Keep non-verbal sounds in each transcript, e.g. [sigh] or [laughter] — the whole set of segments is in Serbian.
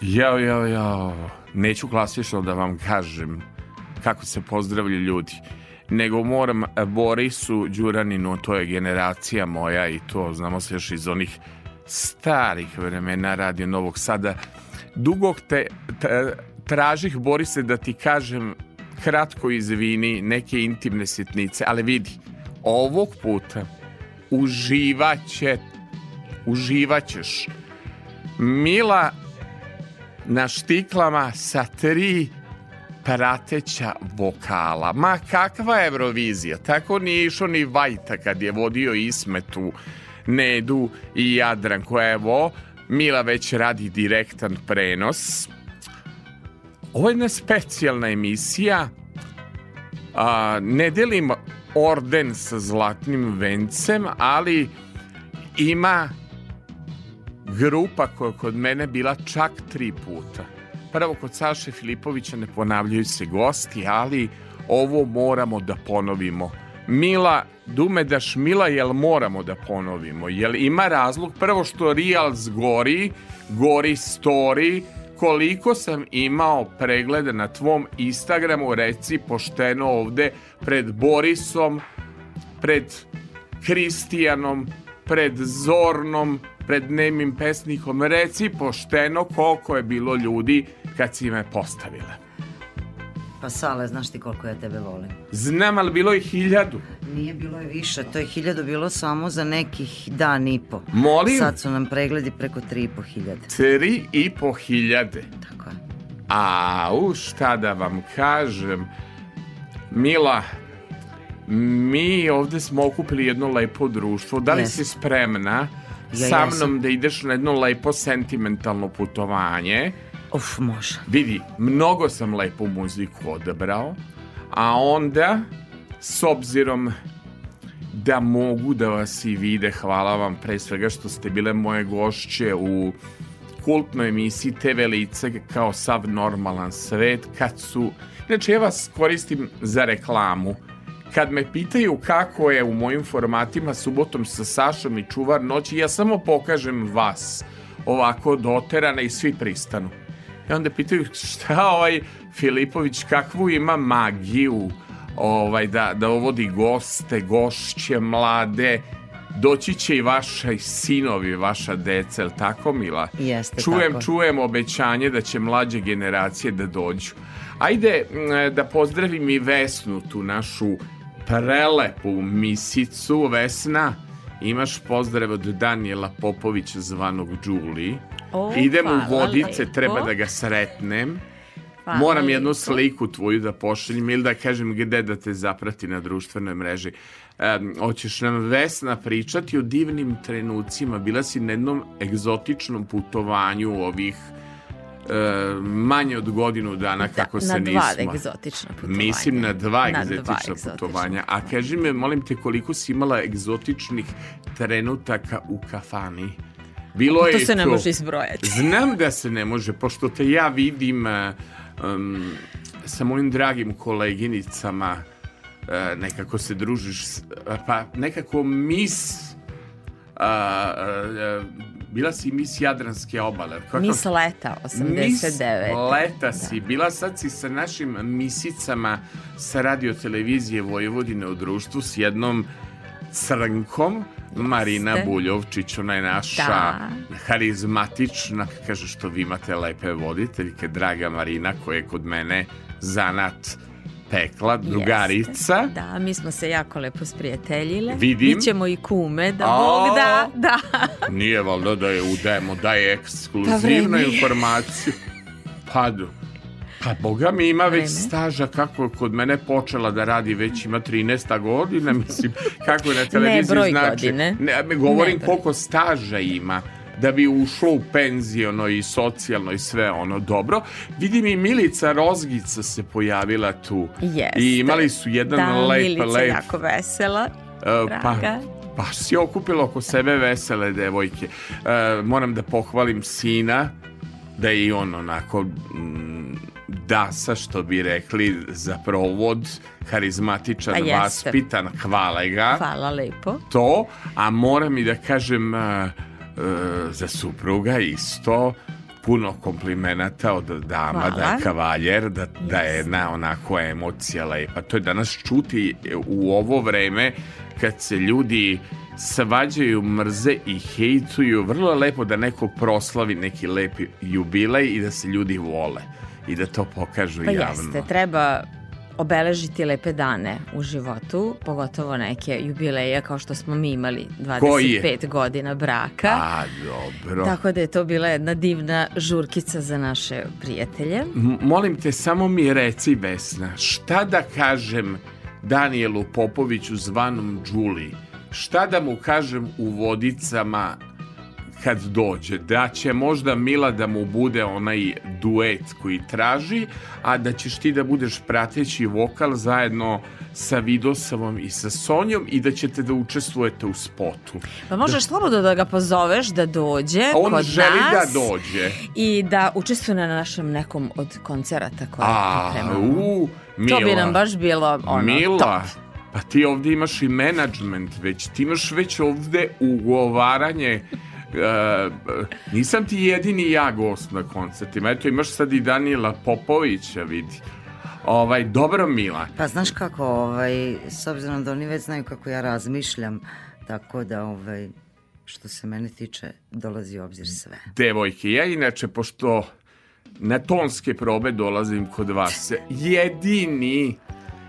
Jao, jao, jao. Neću klasično da vam kažem kako se pozdravlju ljudi, nego moram Borisu Đuraninu, to je generacija moja i to znamo se još iz onih starih vremena Radio Novog Sada. Dugog te, te tražih Borise da ti kažem kratko izvini neke intimne sitnice, ali vidi, ovog puta uživaće uživaćeš Mila na štiklama sa tri prateća vokala. Ma kakva Eurovizija, tako nije išao ni Vajta kad je vodio Ismetu, Nedu i Jadranko. Evo, Mila već radi direktan prenos. Ovo je jedna specijalna emisija. A, ne delim orden sa zlatnim vencem, ali ima grupa koja je kod mene bila čak tri puta. Prvo kod Saše Filipovića ne ponavljaju se gosti, ali ovo moramo da ponovimo. Mila, Dumedaš Mila, jel moramo da ponovimo? Jel ima razlog? Prvo što Reals gori, gori story, koliko sam imao pregleda na tvom Instagramu, reci pošteno ovde pred Borisom, pred Kristijanom, pred Zornom, pred nemim pesnikom, reci pošteno koliko je bilo ljudi kad si me postavila. Pa Sale, znaš ti koliko ja tebe volim? Znam, ali bilo je hiljadu. Nije bilo je više, to je hiljadu bilo samo za nekih dan i po. Molim? Sad su nam pregledi preko tri i po hiljade. Tri i po hiljade. Tako je. A, u šta da vam kažem, Mila, mi ovde smo okupili jedno lepo društvo. Da li Jes. si spremna Ja sa mnom da ideš na jedno lepo sentimentalno putovanje? Uf, može. Vidi, mnogo sam lepu muziku odabrao, a onda, s obzirom da mogu da vas i vide, hvala vam pre svega što ste bile moje gošće u kultnoj emisiji TV Lice kao sav normalan svet, kad su... Inače, ja vas koristim za reklamu. Kad me pitaju kako je u mojim formatima subotom sa Sašom i Čuvar noći, ja samo pokažem vas ovako doterana i svi pristanu. I onda pitaju šta ovaj Filipović, kakvu ima magiju ovaj, da, da ovodi goste, gošće, mlade, doći će i vaši sinovi, vaša deca, je li tako Mila? Jeste čujem, tako. čujem obećanje da će mlađe generacije da dođu. Ajde da pozdravim i Vesnu, tu našu prelepu misicu. Vesna, imaš pozdrav od Danijela Popovića zvanog Đuli. Idem u Vodice, lepo. treba da ga sretnem. Hvala Moram jednu lepo. sliku tvoju da pošaljem ili da kažem gde da te zaprati na društvenoj mreži. Um, hoćeš nam Vesna pričati o divnim trenucima. Bila si na jednom egzotičnom putovanju ovih manje od godinu dana kako se na dva nismo. egzotična putovanja. Mislim na dva Na egzotična dva egzotična putovanja. A kaži me, molim te, koliko si imala egzotičnih trenutaka u kafani? Bilo je To i se ne može izbrojati. Znam da se ne može, pošto te ja vidim um, sa mojim dragim koleginicama, uh, nekako se družiš, pa nekako mis, uh, bila si mis Jadranske obale. Kako? Mis leta, 89. Mis leta si, bila sad si sa našim misicama sa radio televizije Vojvodine u društvu s jednom crnkom, Marina Jeste. Buljovčić, ona je naša Da. harizmatična, kaže što vi imate lepe voditeljke, draga Marina koja je kod mene zanat pekla, drugarica. Jeste. Da, mi smo se jako lepo sprijateljile. Vidim. Bićemo i kume, da A. Bog da, da. [laughs] Nije valjda da je udajemo, daje Pa ekskluzivnu vreme. informaciju. Pa, do- pa boga mi ima već staža kako kod mene počela da radi, već ima 13 godina, [laughs] mislim, kako je na televiziji broj znači. godine. Ne, govorim Ne broj. koliko staža ima. Da bi ušlo u penziono i socijalno i sve ono dobro. Vidim i Milica Rozgica se pojavila tu. Jeste. I imali su jedan da, lep, Milica lep... jako vesela. e, pa, draga. baš si okupila oko sebe vesele devojke. E, moram da pohvalim sina, da je i on onako mm, dasa, što bi rekli, za provod, harizmatičan, Pa vaspitan, hvala ga Hvala lepo. to, a moram i da kažem e, za supruga isto puno komplimenata od dama, Hvala. da je kavaljer, da, da je jedna onako emocija lepa. To je danas čuti u ovo vreme kad se ljudi svađaju, mrze i hejtuju, vrlo je lepo da neko proslavi neki lepi jubilej i da se ljudi vole i da to pokažu Pa javno. jeste, treba obeležiti lepe dane u životu, pogotovo neke jubileje kao što smo mi imali Koji je? 25 godina braka. A, dobro. Tako da je to bila jedna divna žurkica za naše prijatelje. M- molim te, samo mi reci, Vesna, šta da kažem Danielu Popoviću zvanom Đuli? Šta da mu kažem u vodicama kad dođe? Da će možda Mila da mu bude onaj duet koji traži, a da ćeš ti da budeš prateći vokal zajedno sa Vidosavom i sa Sonjom i da ćete da učestvujete u spotu. Pa možeš slobodno da ga pozoveš da dođe on kod želi nas da dođe. i da učestvuje na našem nekom od koncerata koje A, pripremamo. u, Mila. To bi nam baš bilo ono, Mila, top. pa ti ovdje imaš i menadžment već, ti imaš već ovdje ugovaranje E, nisam ti jedini ja gost na koncertima. Eto, imaš sad i Danila Popovića, vidi. Ovaj, dobro, Mila. Pa znaš kako, ovaj, s obzirom da oni već znaju kako ja razmišljam, tako da, ovaj, što se mene tiče, dolazi u obzir sve. devojke. Ja inače, pošto na tonske probe dolazim kod vas, jedini,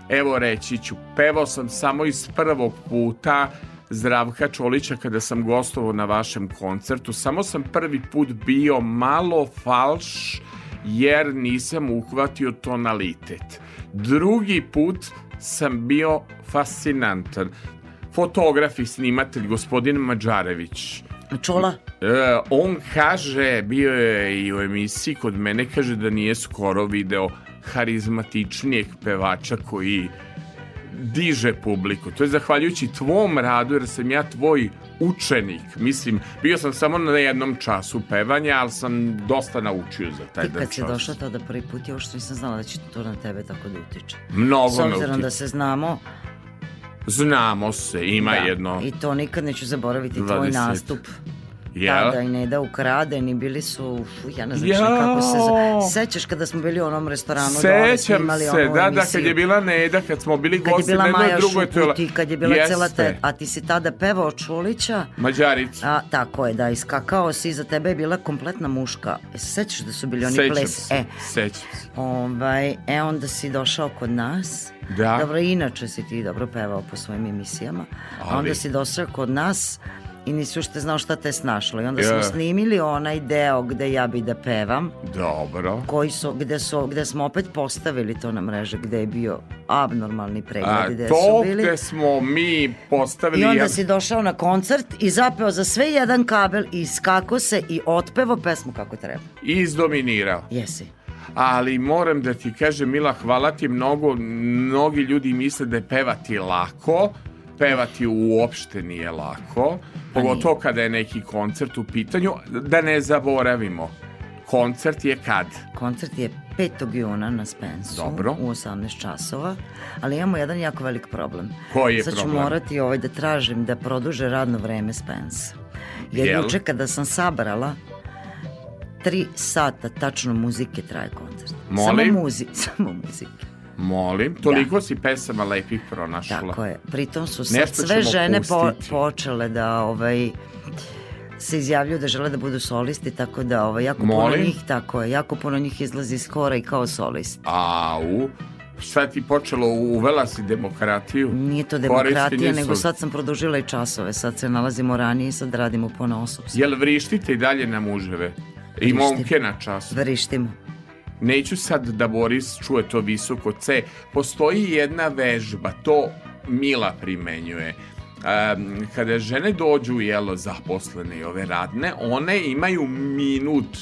evo reći ću, pevao sam samo iz prvog puta Zdravka Čolića kada sam gostovao na vašem koncertu. Samo sam prvi put bio malo falš jer nisam uhvatio tonalitet. Drugi put sam bio fascinantan. Fotograf i snimatelj gospodin Mađarević. Čula? E, on kaže, bio je i u emisiji kod mene, kaže da nije skoro video harizmatičnijeg pevača koji diže publiku. To je zahvaljujući tvom radu, jer sam ja tvoj učenik. Mislim, bio sam samo na jednom času pevanja, ali sam dosta naučio za taj Ti jedan kad si čas. došla tada prvi put, ja uopšte nisam znala da će to na tebe tako da utiče. Mnogo S obzirom da se znamo, Znamo se, ima da, jedno... i to nikad neću zaboraviti tvoj 20. nastup. Jel? Tada i Neda ukradeni, bili su, fu, ja ne znam šta kako se... Sećaš kada smo bili u onom restoranu Sećam snimali se, da, da, emisiju? kad je bila Neda, kad smo bili Kad je gosti bila na jednoj Maja drugoj Šuput i kad je bila Jeste. cela te... A ti si tada pevao Čulića, Mađarica. a tako je, da, iskakao si, iza tebe je bila kompletna muška. E, se sećaš da su bili oni Sećam ples? se, E, sećam se. ovaj, e, onda si došao kod nas. Da. Dobro, inače si ti dobro pevao po svojim emisijama. A Ali- onda si došao kod nas i nisi ušte znao šta te snašlo. I onda Ja. smo snimili onaj deo gde ja bi da pevam, Dobro. koji su, gde, su, gde smo opet postavili to na mreže, gde je bio abnormalni pregled, A gde to su bili. gde smo mi postavili... I onda ja- si došao na koncert i zapeo za sve jedan kabel i skako se i otpevo pesmu kako treba. izdominirao. Jesi. Ali moram da ti kažem, Mila, hvala ti mnogo. Mnogi ljudi misle da je pevati lako. Pevati uopšte nije lako. Pogotovo kada je neki koncert u pitanju. Da ne zaboravimo. Koncert je kad? Koncert je 5. juna na Spensu Dobro. u 18 časova, ali imamo jedan jako velik problem. Koji je Sad ću problem? morati ovaj da tražim da produže radno vreme Spence. Jer Jel? juče kada sam sabrala tri sata tačno muzike traje koncert. Molim? Samo muzi, [laughs] samo muzike. Molim. Toliko si pesama lepih pronašla. Tako je. Pritom su sad Nešto sve žene po, počele da ovaj se izjavljuju da žele da budu solisti, tako da ovaj, jako puno Molim? njih, tako je, jako puno njih izlazi iz hora i kao solist. Au. Šta ti počelo? Uvela si demokratiju? Nije to demokratija, nego sad sam produžila i časove. Sad se nalazimo ranije i sad radimo po osob. Jel vrištite i dalje na muževe? I Vrištim. momke na čas. Vrištimo. Neću sad da Boris čuje to visoko C. Postoji jedna vežba, to Mila primenjuje. um, kada žene dođu, jelo, zaposlene i ove radne, one imaju minut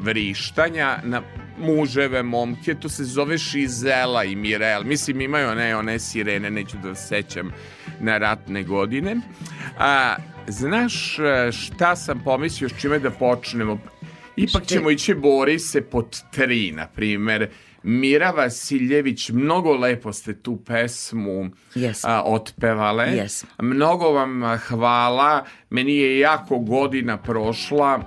vrištanja na muževe, momke, to se zove Šizela i Mirel. Mislim, imaju one, one sirene, neću da sećam na ratne godine. A, znaš e, šta sam pomislio s čime da počnemo? Ipak Šte- ćemo ići Borise pod tri, na primer. Mira Vasiljević, mnogo lepo ste tu pesmu Jesmo. a, otpevale. Jesmo. Mnogo vam hvala. Meni je jako godina prošla,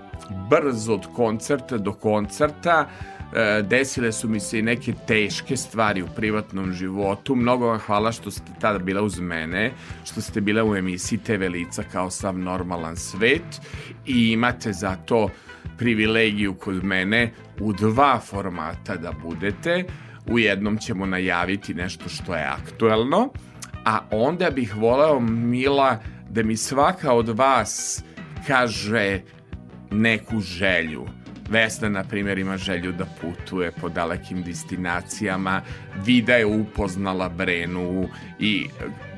brzo od koncerta do koncerta. E, desile su mi se i neke teške stvari u privatnom životu. Mnogo vam hvala što ste tada bila uz mene, što ste bila u emisiji TV Lica kao sav normalan svet i imate za to privilegiju kod mene u dva formata da budete. U jednom ćemo najaviti nešto što je aktuelno, a onda bih voleo Mila da mi svaka od vas kaže neku želju. Vesna, na primjer, ima želju da putuje po dalekim destinacijama, Vida je upoznala Brenu i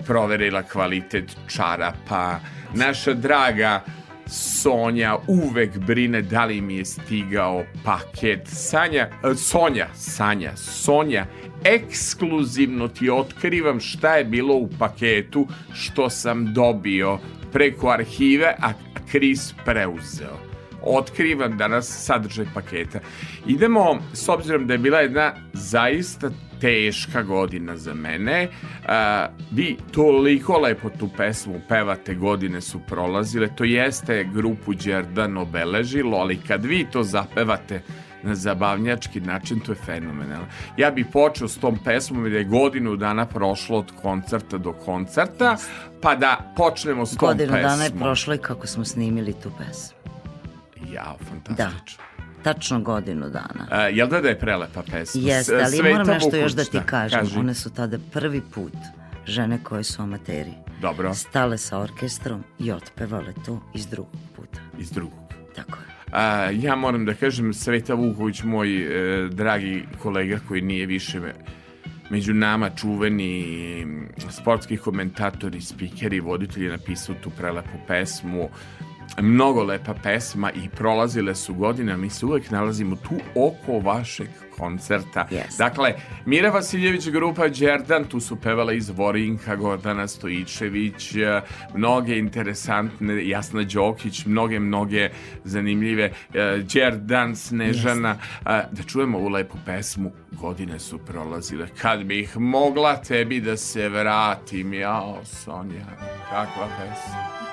proverila kvalitet čarapa. Naša draga Sonja uvek brine da li mi je stigao paket. Sanja, e, Sonja, Sanja, Sonja, ekskluzivno ti otkrivam šta je bilo u paketu što sam dobio preko arhive, a Kris preuzeo otkrivam danas sadržaj paketa. Idemo, s obzirom da je bila jedna zaista teška godina za mene, a, vi toliko lepo tu pesmu pevate, godine su prolazile, to jeste grupu Đerdan obeležilo, ali kad vi to zapevate na zabavnjački način, to je fenomenalno. Ja bih počeo s tom pesmom jer je godinu dana prošlo od koncerta do koncerta, pa da počnemo s tom Godinu pesmom. dana je prošlo i kako smo snimili tu pesmu. Jao, Da, fantastično. tačno godinu dana. A, jel da da je prelepa pesma? Jeste, ali Sveta moram nešto još da ti kažem. Kaži. One su tada prvi put žene koje su amateri Dobro, stale sa orkestrom i otpevale to iz drugog puta. iz drugog. Tako je. A, ja moram da kažem, Sveta Vuković, moj e, dragi kolega koji nije više me- među nama čuveni sportski komentatori, spikeri, voditelj je napisao tu prelepu pesmu mnogo lepa pesma i prolazile su godine, mi se uvek nalazimo tu oko vašeg koncerta. Yes. Dakle, Mira Vasiljević, grupa Đerdan, tu su pevala iz Vorinka, Gordana Stojičević, mnoge interesantne, Jasna Đokić, mnoge, mnoge zanimljive, eh, Đerdan, Snežana, a, da čujemo ovu lepu pesmu, godine su prolazile, kad bih mogla tebi da se vratim, jao, Sonja, kakva pesma.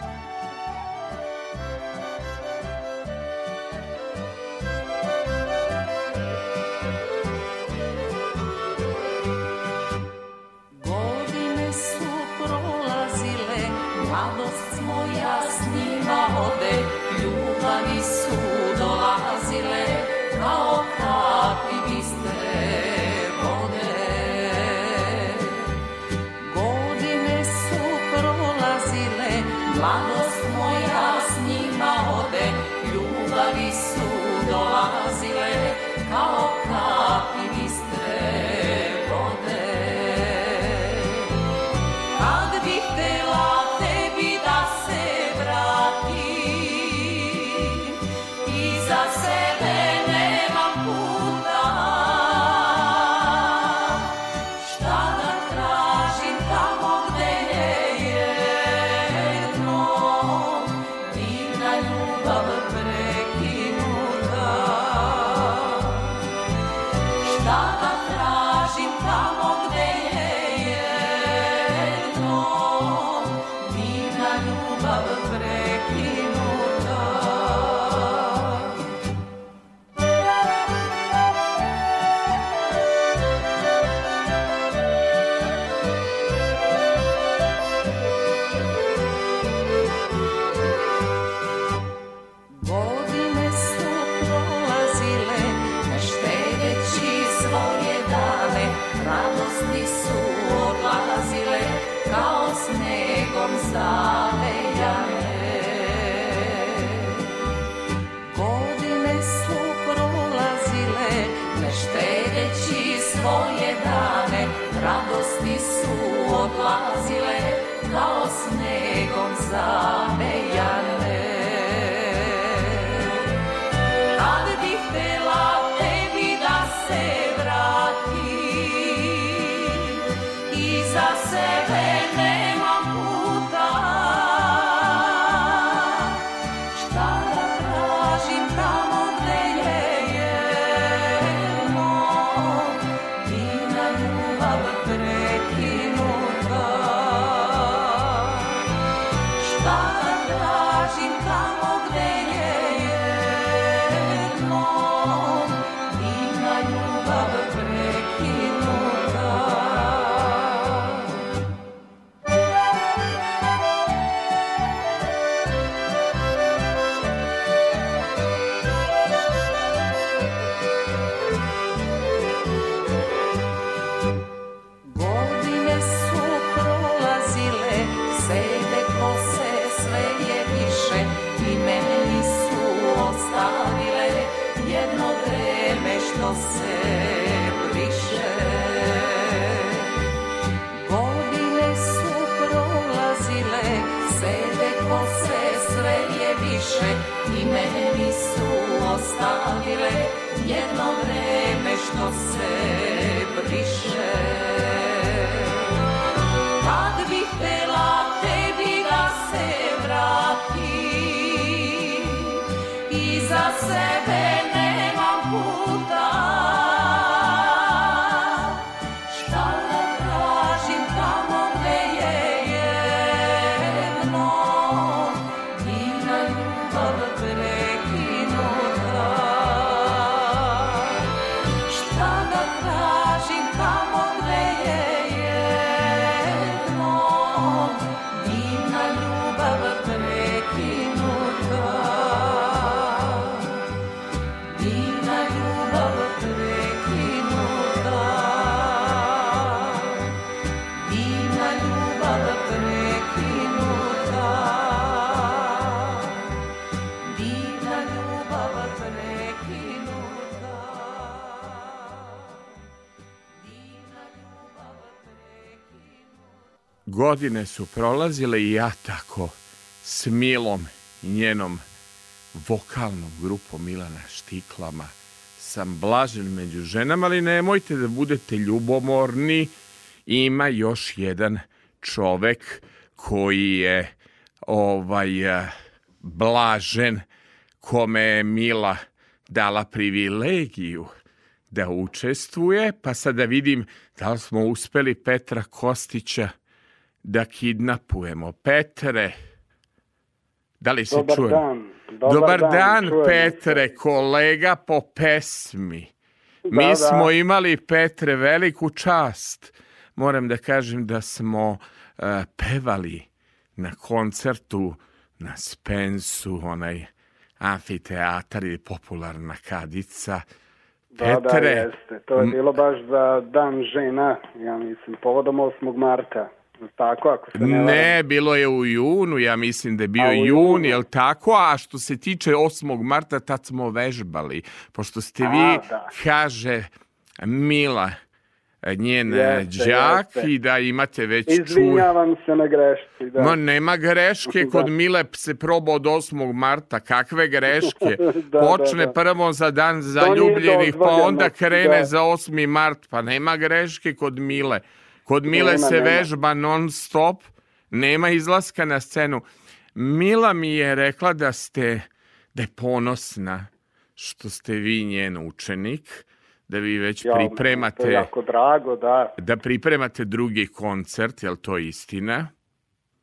I Godine su prolazile i ja tako s Milom i njenom vokalnom grupom Milana Štiklama sam blažen među ženama, ali nemojte da budete ljubomorni. Ima još jedan čovek koji je ovaj blažen kome je Mila dala privilegiju da učestvuje, pa sad da vidim da li smo uspeli Petra Kostića da kidnapujemo. Petre, da li se Dobar dan. Dobar, dan, čujemo se. Petre, kolega po pesmi. Mi Da, da. smo imali, Petre, veliku čast. Moram da kažem da smo eh, pevali na koncertu na Spensu, onaj amfiteatar ili popularna kadica. Da, da, jeste. To je bilo baš za dan žena, ja mislim, povodom 8. marta. Tako, ako se ne, varam. Ne, bilo je u junu, ja mislim da je bio A, jun, junu. jel tako? A što se tiče 8. marta, tad smo vežbali. Pošto ste A, vi, da. kaže Mila, njen Jeste, đak jeste. i da imate već čuj. Izvinjavam se na grešci, da. Ma nema greške, Da. kod Mile se proba od 8. marta, kakve greške? [laughs] Da, Počne da, da. prvo za dan zaljubljenih, pa onda krene da. za 8. mart, pa nema greške kod Mile. Kod Mile Nema, se nema. vežba non stop, nema izlaska na scenu. Mila mi je rekla da ste, da je ponosna što ste vi njen učenik, da vi već Ja, To je pripremate, jako drago, da. da pripremate drugi koncert, je li to istina?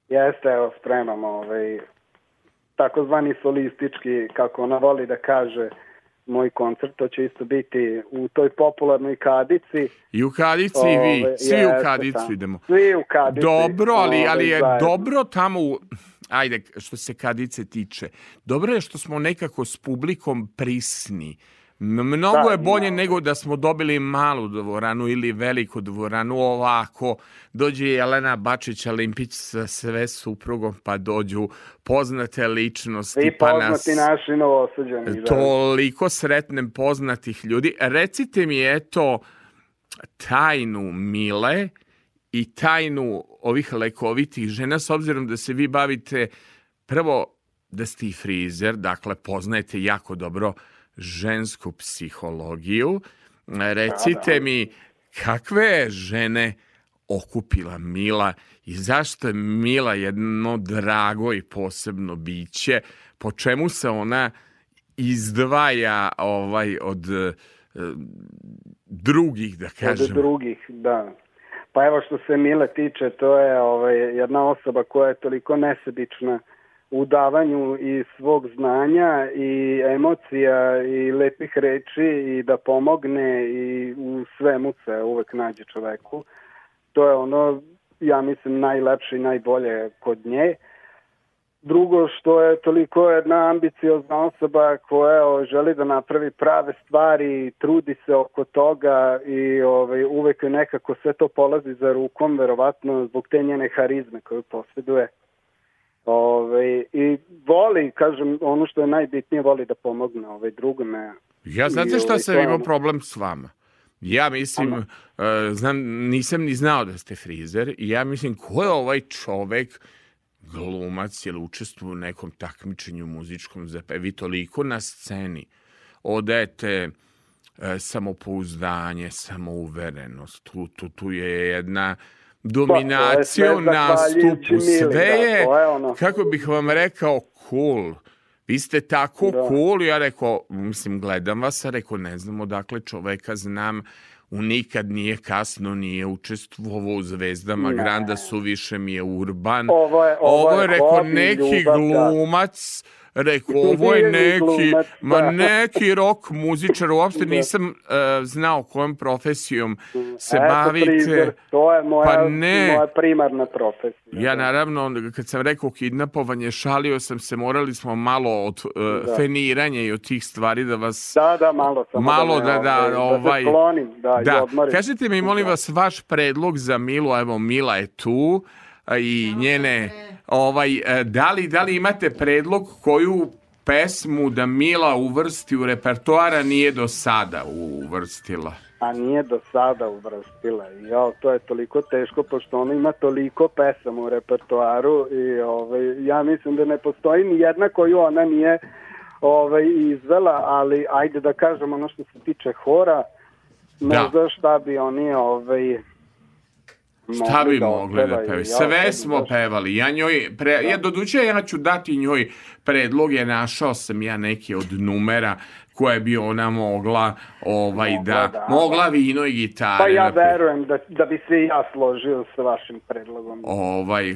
Jeste, evo, spremamo ovaj, takozvani solistički, kako ona voli da kaže, moj koncert, to će isto biti u toj popularnoj kadici. I u Kadici i vi, svi u jeste, Kadicu tamo. idemo. Svi u Kadici. Dobro, ali, ove, ali je zajedno. dobro tamo, u, ajde, što se Kadice tiče, dobro je što smo nekako s publikom prisni. M- Mnogo Da, je bolje ima. nego da smo dobili malu dvoranu ili veliku dvoranu ovako. Dođe Jelena Bačić-Alimpić sa sve suprugom, pa dođu poznate ličnosti. Svi pa poznati nas naši novosuđeni. da. toliko sretnem poznatih ljudi. Recite mi, eto, tajnu Mile i tajnu ovih lekovitih žena, s obzirom da se vi bavite prvo da ste i frizer, dakle poznajete jako dobro žensku psihologiju. Recite mi, kakve je žene okupila Mila i zašto je Mila jedno drago i posebno biće, po čemu se ona izdvaja ovaj od e, drugih, da Od kažem. drugih, da. Pa evo što se Mile tiče, to je ovaj, jedna osoba koja je toliko nesebična u davanju i svog znanja i emocija i lepih reči i da pomogne i u svemu se uvek nađe čoveku. To je ono, ja mislim, najlepše i najbolje kod nje. Drugo što je toliko jedna ambiciozna osoba koja želi da napravi prave stvari, trudi se oko toga i ovaj, uvek nekako sve to polazi za rukom, verovatno zbog te njene harizme koju posjeduje. Ove, I voli, kažem, ono što je najbitnije, voli da pomogne ovaj, drugome. Ja znate šta ovaj, sam imao problem s vama? Ja mislim, uh, znam, nisam ni znao da ste frizer i ja mislim, ko je ovaj čovek glumac ili učestvuje u nekom takmičenju muzičkom za vi toliko na sceni odajete e, samopouzdanje, samouverenost. Tu, tu, tu je jedna dominacija u sve zahvaljujući nastupu. Sve da, je, to je ono. kako bih vam rekao, cool. Vi ste tako Da. cool, ja rekao, mislim, gledam vas, a rekao, ne znam odakle čoveka znam, u nikad nije kasno, nije učestvovao u zvezdama Ne. Granda, su više mi je urban. Ovo je- ovo ovo je je rekao, neki ljubav, da. Rekao, ovo je neki, [laughs] ma da. neki rok muzičar, uopšte Da. nisam uh, znao kojom profesijom se Eto, bavite. frizer, to je moja, Pa ne. moja primarna profesija. Ja naravno, kad sam rekao kidnapovanje, šalio sam se, morali smo malo od uh, Da. feniranja i od tih stvari da vas... Da, da, malo samo Malo me, da, da, ovaj, ovaj... da se sklonim, da, i da. odmorim. Kažite mi, molim Da. vas, vaš predlog za Milu, evo, Mila je tu a, i njene, ovaj, e, da li, da li imate predlog koju pesmu da Mila uvrsti u repertoara nije do sada uvrstila? A nije do sada uvrstila. Ja, to je toliko teško, pošto ona ima toliko pesama u repertoaru i ovaj, ja mislim da ne postoji ni jedna koju ona nije ovaj, izvela, ali ajde da kažem ono što se tiče hora, Da. možda šta bi oni ovaj, Šta bi da mogli da pevaju? Ja, Sve smo baš- pevali. Ja njoj, pre, ja doduće ja ću dati njoj predloge, našao sam ja neki od numera koje bi ona mogla ovaj da, da. mogla vino i gitare. Pa ja da verujem da, da bi se ja složio sa vašim predlogom. Ovaj,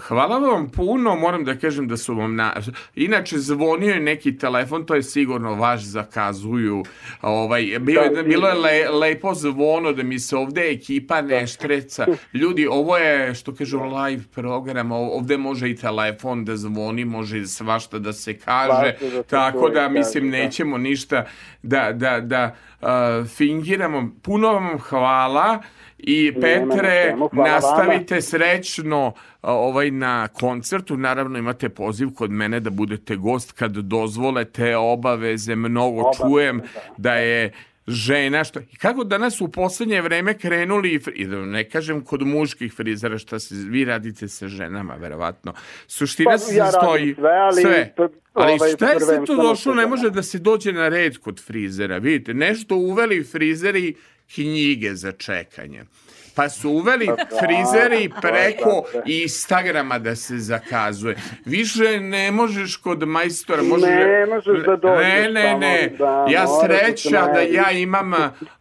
hvala vam puno, moram da kažem da su vam na... Inače, zvonio je neki telefon, to je sigurno vaš zakazuju. Ovaj, bio, je- Da, bilo je le, lepo zvono da mi se ovde ekipa ne štreca. Ljudi, ovo je, što kažu, live program, ovde može i telefon da zvoni, može svašta da se kaže, da tako da, kaže, mislim, da. nećemo ništa da, da, da uh, fingiramo. Puno vam hvala i Petre, nastavite srećno ovaj na koncertu. Naravno imate poziv kod mene da budete gost kad dozvolete obaveze. Mnogo čujem da. da je žena što i kako danas u poslednje vreme krenuli i da ne kažem kod muških frizera šta se vi radite sa ženama verovatno. Suština Pa, se ja sastoji sve, ali pr- ali ovaj, šta je tu prvenstveno došlo? ne može da se dođe na red kod frizera. Vidite nešto uveli frizeri knjige za čekanje pa su uveli frizeri preko da, da. Instagrama da se zakazuje. Više ne možeš kod majstora. Možeš, Ne možeš da dođeš Ne, ne, ne. da, ja da sreća da ja imam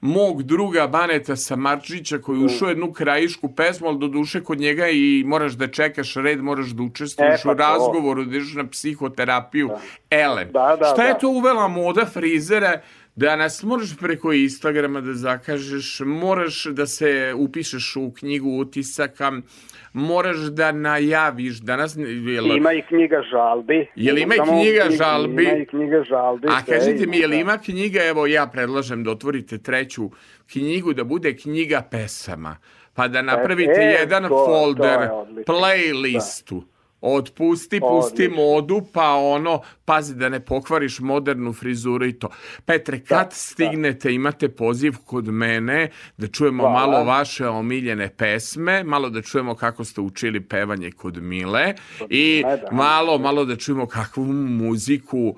mog druga Baneta Samarčića koji ušao jednu krajišku pesmu, ali do duše kod njega i moraš da čekaš red, moraš da učestvuješ E, pa u razgovoru, da ideš na psihoterapiju. Elem, Da, da, šta je da. to uvela moda frizera? Danas moraš preko Instagrama da zakažeš, moraš da se upišeš u knjigu utisaka, moraš da najaviš. Danas, jel, Ima i knjiga žalbi. Jel ima i knjiga knjig- žalbi? Ima i knjiga žalbi. A kažite mi, je li da. ima knjiga, evo ja predlažem da otvorite treću knjigu, da bude knjiga pesama, pa da napravite e, jedan to- to folder, je odlično. playlistu Otpusti, pusti Odlično. modu, pa ono, pazi da ne pokvariš modernu frizuru i to. Petre, kad Da, stignete, imate poziv kod mene da čujemo Hvala. malo vaše omiljene pesme, malo da čujemo kako ste učili pevanje kod Mile i Ne, da. malo, malo da čujemo kakvu muziku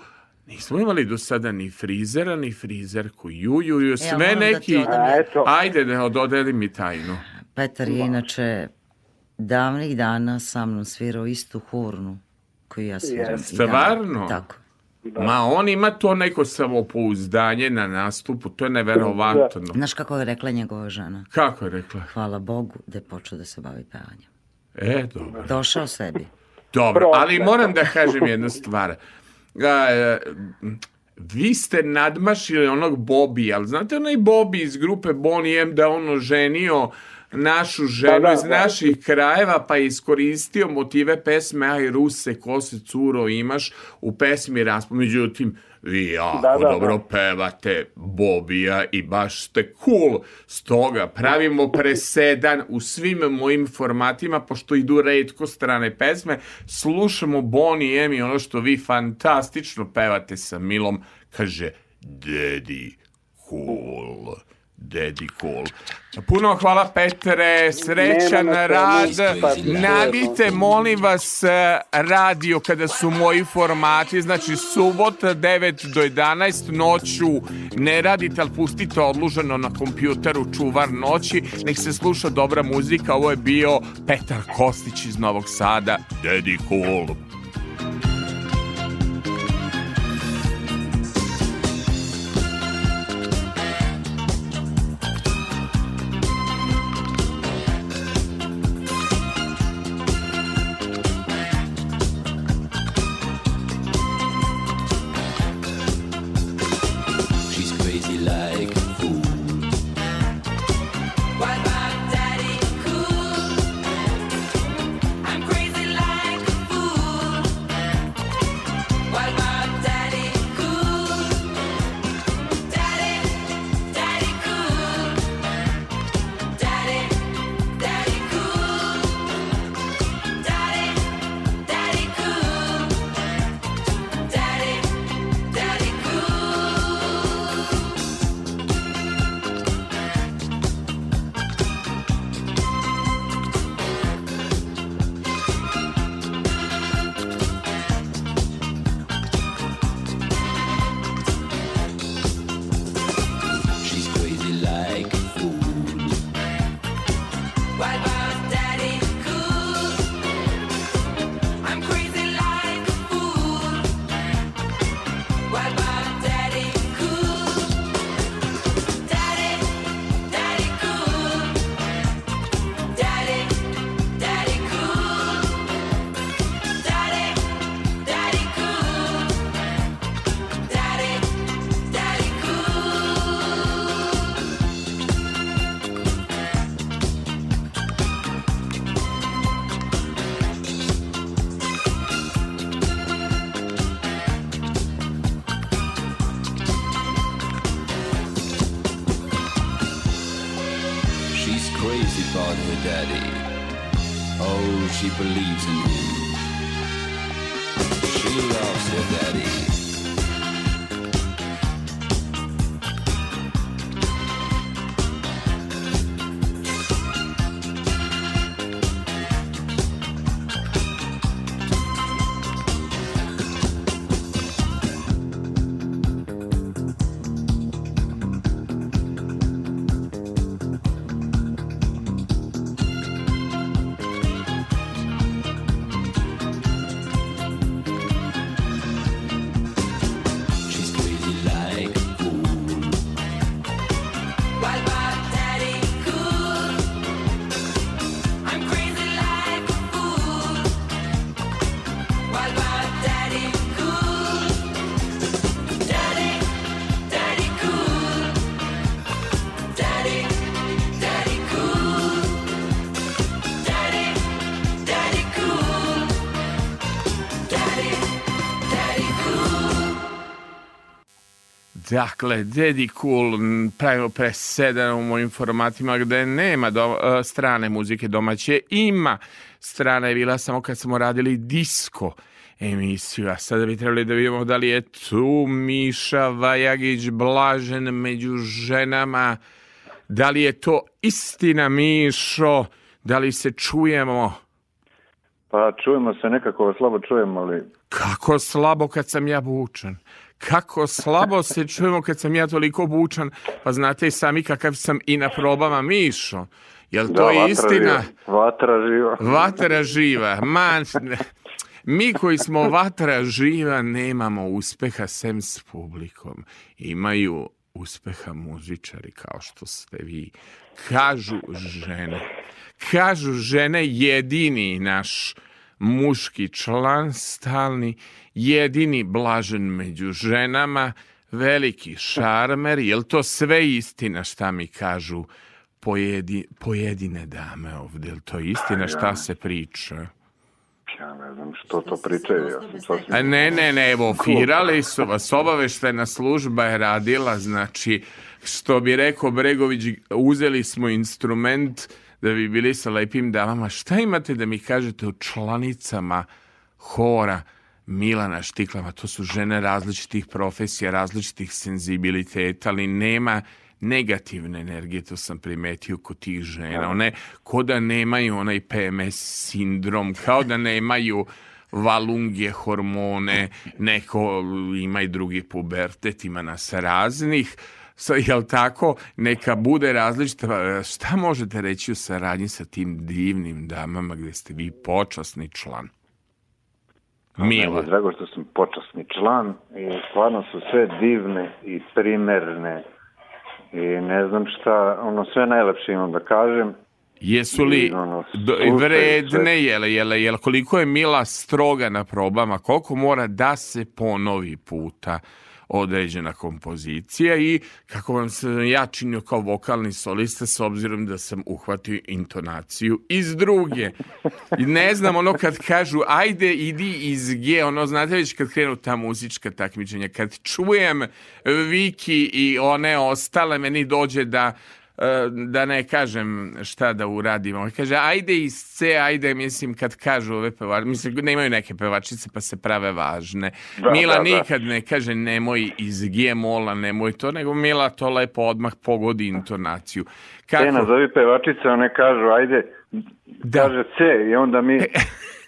Nismo imali do sada ni frizera, ni frizerku. Ju, ju, ju, sve moram da ti neki... odam A, eto. Ajde, da ododeli mi tajnu. Petar je inače davnih dana sa mnom svirao istu hurnu koju ja sviram. Danas. Stvarno? Tako. Ma on ima to neko samopouzdanje na nastupu, to je neverovatno. Znaš kako je rekla njegova žena? Kako je rekla? Hvala Bogu da je počeo da se bavi pevanjem. E, dobro. Došao sebi. Dobro, ali moram da kažem jednu stvar. A, e, vi ste nadmašili onog Bobi, ali znate onaj Bobi iz grupe Bonnie M da on oženio našu ženu Da, da, iz da. naših krajeva pa je iskoristio motive pesme Aj Ruse, ko se curo imaš u pesmi Raspom. Međutim, vi jako Da, da, dobro da. pevate Bobija i baš ste cool. Stoga pravimo presedan u svim mojim formatima, pošto idu redko strane pesme, slušamo Bonnie M i ono što vi fantastično pevate sa Milom, kaže Daddy cool. Daddy cool. Puno hvala Petre, srećan rad. Nabite, molim vas, radio kada su moji formati, znači subota 9 do 11 noću, ne radite, ali pustite odluženo na kompjuteru čuvar noći, nek se sluša dobra muzika, ovo je bio Petar Kostić iz Novog Sada, Daddy Cool. Dakle, Daddy Cool m, pravimo presedan u mojim formatima gde nema do, e, strane muzike domaće. Ima strana je bila samo kad smo radili disko emisiju. A sada bi trebali da vidimo da li je tu Miša Vajagić blažen među ženama. Da li je to istina, Mišo? Da li se čujemo? Pa čujemo se nekako slabo čujemo, ali Kako slabo kad sam ja bučan. Kako slabo se čujemo kad sam ja toliko bučan. Pa znate i sami kakav sam i na probama Mišo. Jel to da, je istina? Živa. Vatra živa. Vatra živa. Man, mi koji smo vatra živa nemamo uspeha sem s publikom. Imaju uspeha muzičari kao što ste vi. Kažu žene. Kažu žene jedini naš muški član stalni, jedini blažen među ženama, veliki šarmer, jel to sve istina šta mi kažu pojedi, pojedine dame ovde, jel to istina šta se priča? Ja ne znam što to pričaju. Ja sam sasvim... A ne, ne, ne, evo, firali su vas, obaveštena služba je radila, znači, što bi rekao Bregović, uzeli smo instrument da bi bili sa lepim damama. Šta imate da mi kažete o članicama hora Milana Štiklama? To su žene različitih profesija, različitih senzibiliteta, ali nema negativne energije, to sam primetio kod tih žena. One ko da nemaju onaj PMS sindrom, kao da nemaju valungje, hormone, neko ima i drugi pubertet, ima nas raznih, Sa, jel tako, neka bude različita. Šta možete reći u saradnji sa tim divnim damama gde ste vi počasni član? Je drago što sam počasni član i stvarno su sve divne i primerne i ne znam šta, ono sve najlepše imam da kažem. Jesu li I ono, vredne, jele, jele, jele, koliko je Mila stroga na probama, koliko mora da se ponovi puta određena kompozicija i kako vam se ja činio kao vokalni solista s obzirom da sam uhvatio intonaciju iz druge. I ne znam ono kad kažu ajde idi iz G, ono znate već kad krenu ta muzička takmičenja, kad čujem Viki i one ostale meni dođe da da ne kažem šta da uradimo. Kaže, ajde iz C, ajde, mislim, kad kažu ove pevačice, mislim, nemaju neke pevačice pa se prave važne. Da, Mila da, da. nikad ne kaže nemoj iz G mola, nemoj to, nego Mila to lepo odmah pogodi intonaciju. Te nazovi pevačice, one kažu, ajde, Da. kaže C i onda mi...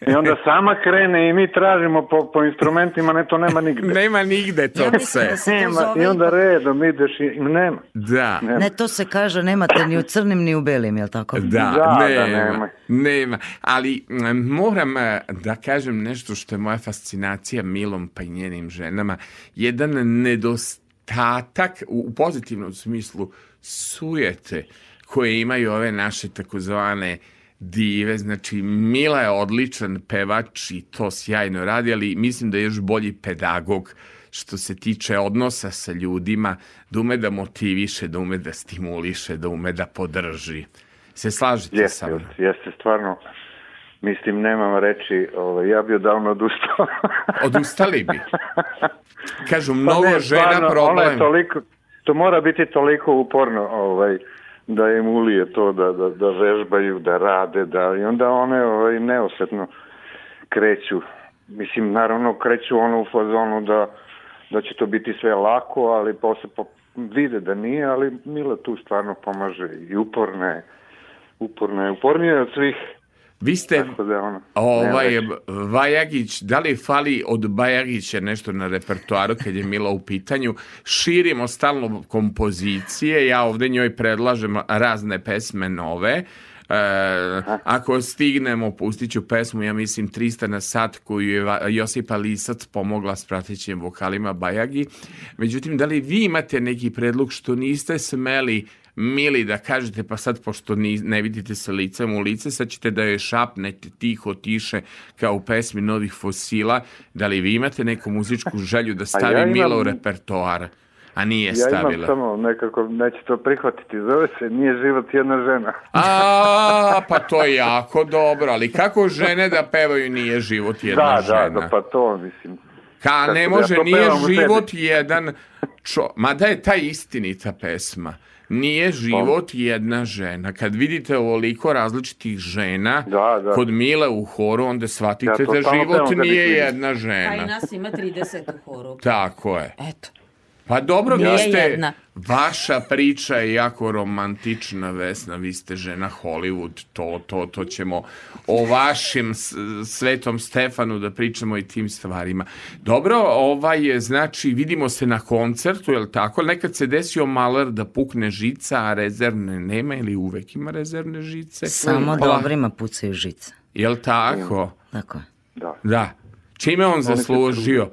I onda sama krene i mi tražimo po, po instrumentima, ne, to nema nigde. Nema nigde to C. da Nema, I onda redom ideš i nema. Da. Ne, to se kaže, nemate ni u crnim ni u belim, jel tako? Da, Da, da, nema, nema. nema. Ali moram e, da kažem nešto što je moja fascinacija Milom pa i njenim ženama. Jedan nedostatak u, u pozitivnom smislu sujete koje imaju ove naše takozvane dive, znači Mila je odličan pevač i to sjajno radi, ali mislim da je još bolji pedagog što se tiče odnosa sa ljudima, da ume da motiviše, da ume da stimuliše, da ume da podrži. Se slažete Jeste, sa mnom? jeste, stvarno. Mislim, nemam reči, ovaj, ja bi odavno odustao. [laughs] Odustali bi. Kažu, Pa mnogo ne, žena stvarno, problem. je toliko, to mora biti toliko uporno ovaj, da im ulije to, da, da, da vežbaju, da rade, da, i onda one ovaj, neosetno kreću. Mislim, naravno, kreću ono u fazonu da, da će to biti sve lako, ali posle po, vide da nije, ali Mila tu stvarno pomaže i uporna je, uporna je, upornija je od svih. Vi ste, Tako da ono, ovaj. Vajagić, da li fali od Bajagića nešto na repertoaru kad je Mila u pitanju? Širimo stalno kompozicije, ja ovde njoj predlažem razne pesme nove, E, ako stignemo, pustit ću pesmu, ja mislim 300 na sat koju je Josipa Lisac pomogla s pratećim vokalima Bajagi. Međutim, da li vi imate neki predlog što niste smeli mili da kažete, pa sad pošto ni, ne vidite se licem u lice, sad ćete da joj šapnete tiho, tiše, kao u pesmi Novih fosila. Da li vi imate neku muzičku želju da [laughs] stavi ja imam- Mila u repertoar? A nije Ja stavila. imam samo nekako, neće to prihvatiti, zove se Nije život jedna žena. A, pa to je jako dobro, ali kako žene da pevaju nije život jedna da, žena? da, da, pa to mislim. Ka ne da ja može, to nije život jedan čo, mada je ta istinita pesma. Nije život jedna žena. Kad vidite ovoliko različitih žena Da, da. kod Mile u horu, onda shvatite Ja da život ih nije jedna Pa i žena. nas ima 30 u horu. Tako je. Eto. Pa dobro, vi ste, jedna. vaša priča je jako romantična, Vesna, vi ste žena Hollywood, to, to, to ćemo o vašem svetom Stefanu da pričamo i tim stvarima. Dobro, ovaj, znači, vidimo se na koncertu, je li tako? Nekad se desio maler da pukne žica, a rezervne nema ili uvek ima rezervne žice? Samo Pa, dobrima pucaju žice. Je li tako? Tako. Da. Da. Čime on zaslužio?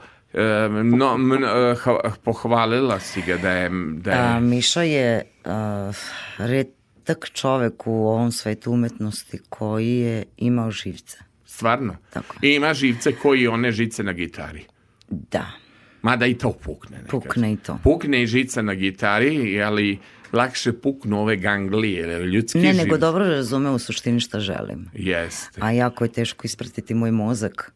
No, mn- e, ha- pohvalila si ga da je... Da je A, Miša je a, retak čovek u ovom svetu umetnosti koji je imao živce. Stvarno? Tako. I ima živce koji one žice na gitari. Da, Mada i to pukne nekad. pukne i to. Pukne i žica na gitari, ali lakše puknu ove ganglije, ljudski Ne, živ... nego dobro razume u suštini šta želim. Jeste, A jako je teško ispratiti moj mozak.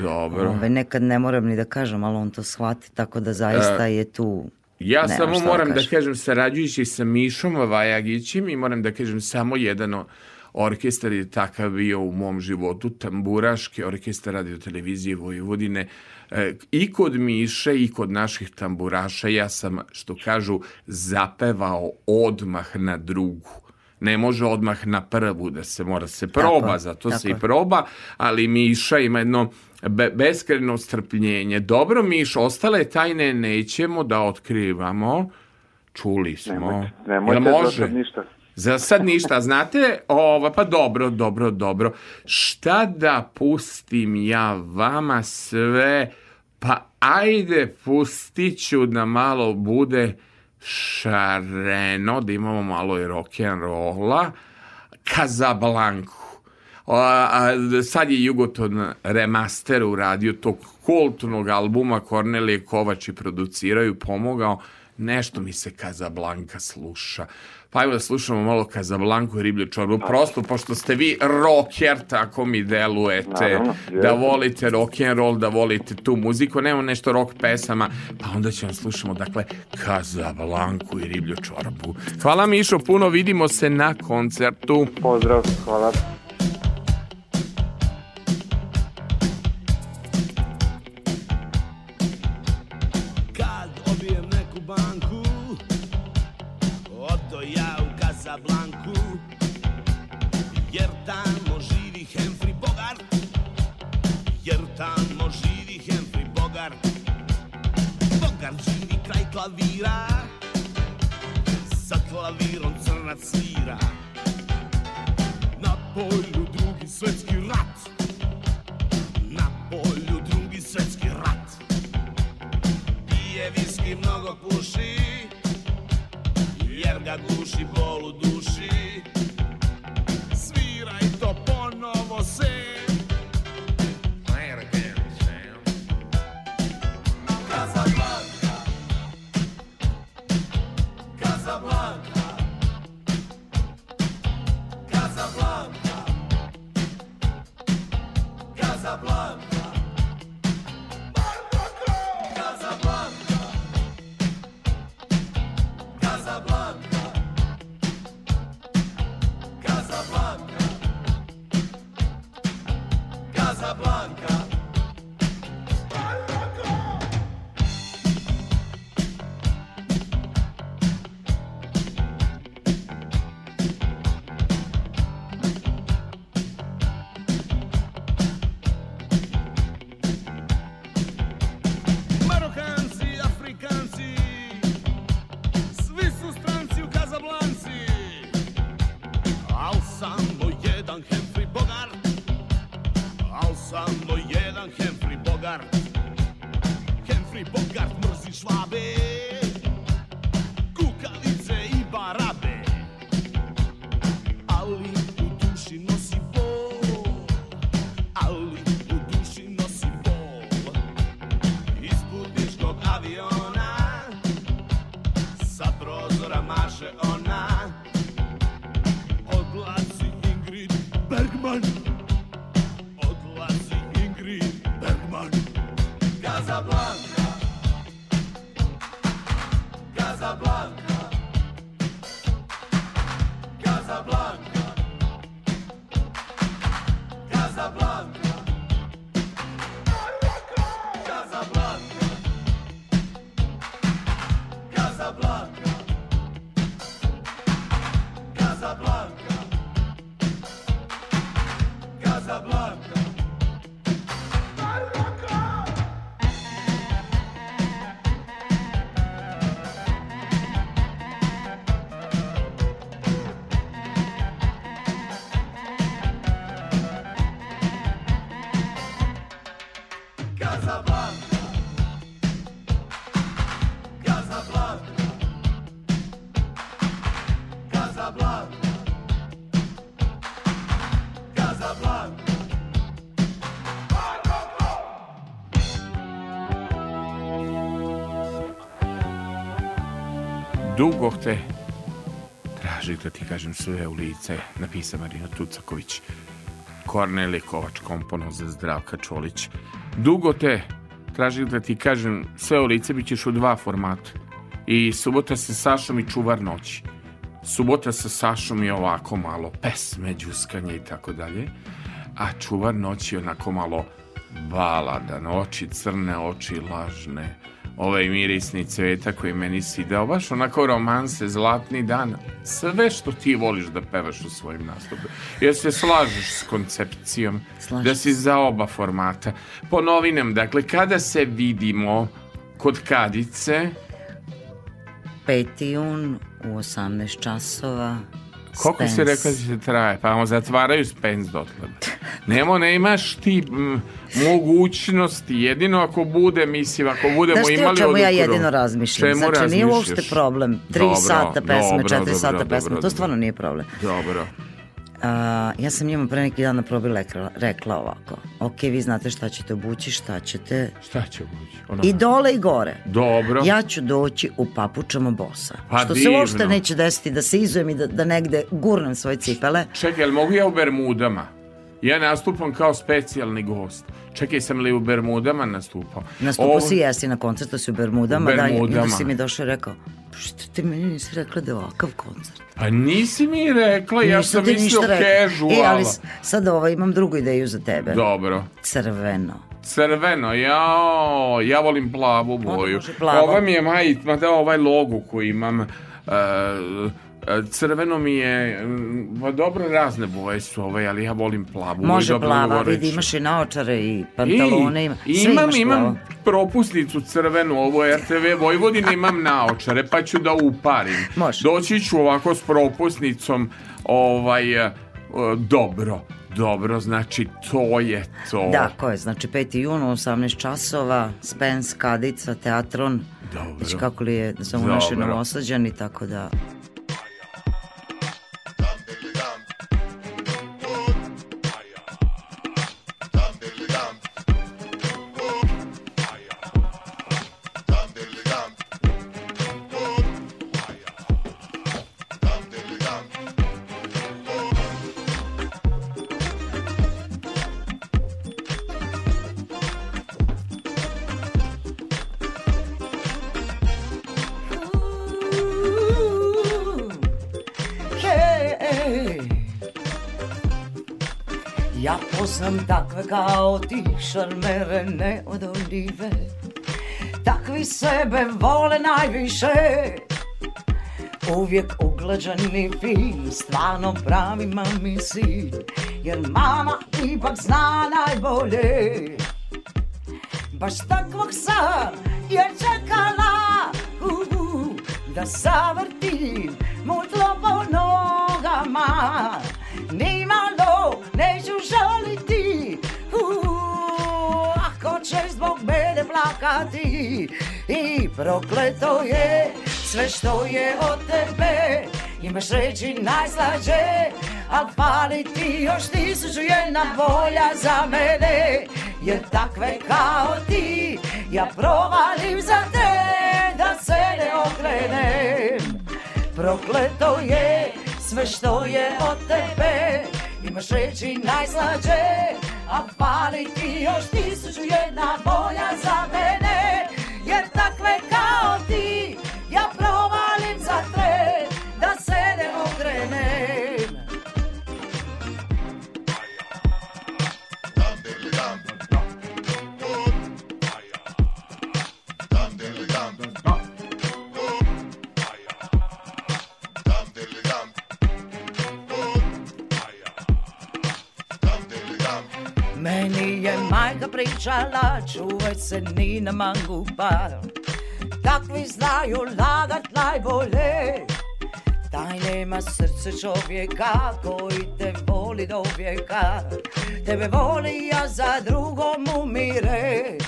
dobro. Ove, nekad ne moram ni da kažem, ali on to shvati, tako da zaista je tu... Ja Nemam samo da moram da, kažem. kažem, sarađujući sa Mišom Vajagićem i moram da kažem samo jedan orkestar je takav bio u mom životu, tamburaški orkestar radio televizije Vojvodine. E, I kod Miše i kod naših tamburaša ja sam, što kažu, zapevao odmah na drugu. Ne može odmah na prvu da se mora se proba, je, zato tako se i proba, ali Miša ima jedno be, beskreno strpljenje. Dobro, Miš, ostale tajne nećemo da otkrivamo. Čuli smo. Nemojte, Jel nemojte za može? sad ništa. Za sad ništa. Znate, ovo, pa dobro, dobro, dobro. Šta da pustim ja vama sve? Pa ajde, pustit ću da malo bude šareno, da imamo malo i rock'n'rolla. Kazablanku. A, a, sad je Jugoton remaster uradio tog kultnog albuma Kornelije Kovač i produciraju, pomogao. Nešto mi se Kazablanka sluša. Pa evo da slušamo malo Kazablanku i riblju čorbu. Prosto, pošto ste vi rocker, tako mi delujete. Naravno, da volite rock and roll, da volite tu muziku. Nema nešto rock pesama. Pa onda ćemo slušamo, dakle, Kazablanku i riblju čorbu. Hvala Mišo, puno vidimo se na koncertu. Pozdrav, hvala. Klavira Sa klavirom crnac svira. Na polju drugi svetski rat Na polju drugi svetski rat. Pije viski, mnogo puši Jer ga guši bol Dugo te traži da ti kažem sve u lice, napisa Marina Tucaković. Korneli Kovač, kompono za Zdravka Čolić. Dugo te traži da ti kažem sve u lice, bit ćeš u dva formata. I subota sa Sašom i čuvar noći. Subota sa Sašom je ovako malo pesme, džuskanje i tako dalje. A čuvar noći je onako malo baladan, oči crne, oči lažne, ovaj mirisni cveta koji meni si dao, baš onako romanse, zlatni dan, sve što ti voliš da pevaš u svojim nastupima. Jer se slažeš s koncepcijom Slažem da si za oba formata. Ponovi nam, dakle, kada se vidimo kod Kadice, 5. jun u 18 časova. Koliko si rekla da će traje? Pa ono, zatvaraju Spence dotle. Nemo, nemaš ti m, mogućnosti, jedino ako bude, mislim, ako budemo Znaš ti o imali čemu ja jedino razmišljam? Čemu znači, nije uopšte problem. Tri Dobro, sata pesme, dobro, četiri dobro, sata dobro, pesme. dobro. To stvarno nije problem. Dobro. Ja sam njima pre neki dan na probi rekla, rekla ovako. Ok, vi znate šta ćete obući, šta ćete... Šta će bući? Ono, I dole i gore. Dobro. Ja ću doći u papučama bosa. Pa što se divno. uopšte neće desiti da se izujem i da, da negde gurnem svoje cipele. Čekaj, jel mogu ja u Bermudama? Ja nastupam kao specijalni gost. Čekaj, sam li u Bermudama nastupao? Nastupao Ovo- si jesi na koncertu si u Bermudama, U da, i Bermudama. onda si mi došao i rekao, "Pa što ti meni nisi rekla da je ovakav koncert? Pa nisi mi rekla, ja sam mislio casual. E, ali sad ovo, imam drugu ideju za tebe. Dobro. Crveno. Crveno, jao, ja volim plavu boju. može plavo. Ova mi je maj, ma da ovaj logo koji imam, uh, crveno mi je, mm, pa dobro razne boje su ovaj, ali ja volim plavu. Može plava, vidi, imaš i naočare i pantalone, ima, I, sve imam, imam plavo. propusnicu crvenu, ovo je RTV Vojvodine, imam naočare, pa ću da uparim. Može. Doći ću ovako s propusnicom, ovaj, e, dobro, dobro, znači to je to. Da, ko je? Znači 5. juna u 18 časova, Spence, Kadica, Teatron. Dobro. Znači kako li je, naši Dobro. novosađani, tako da... Ja poznam takve kao ti šarmere neodoljive. Takvi sebe vole najviše. Uvijek uglađani fin, stvarno pravi mami sin. Jer mama ipak zna najbolje. Baš takvog sam je čekala. Uh, uh, Da savrtim mu tlo po nogama plakati I prokleto je sve što je od tebe. Imaš reći najslađe Al fali ti još tisuću jedna volja za mene. Jer takve kao ti Ja provalim za te Da se ne okrenem. Prokleto je sve što je od tebe. Imaš reći najslađe A fali ti još tisuću jedna volja za mene Jer takve kao ti majka pričala, čuvaj se Nina Mangupa. Takvi znaju lagat najbolje. Taj nema srce čovjeka koji te voli do vijeka. Tebe voli, ja za drugom umire.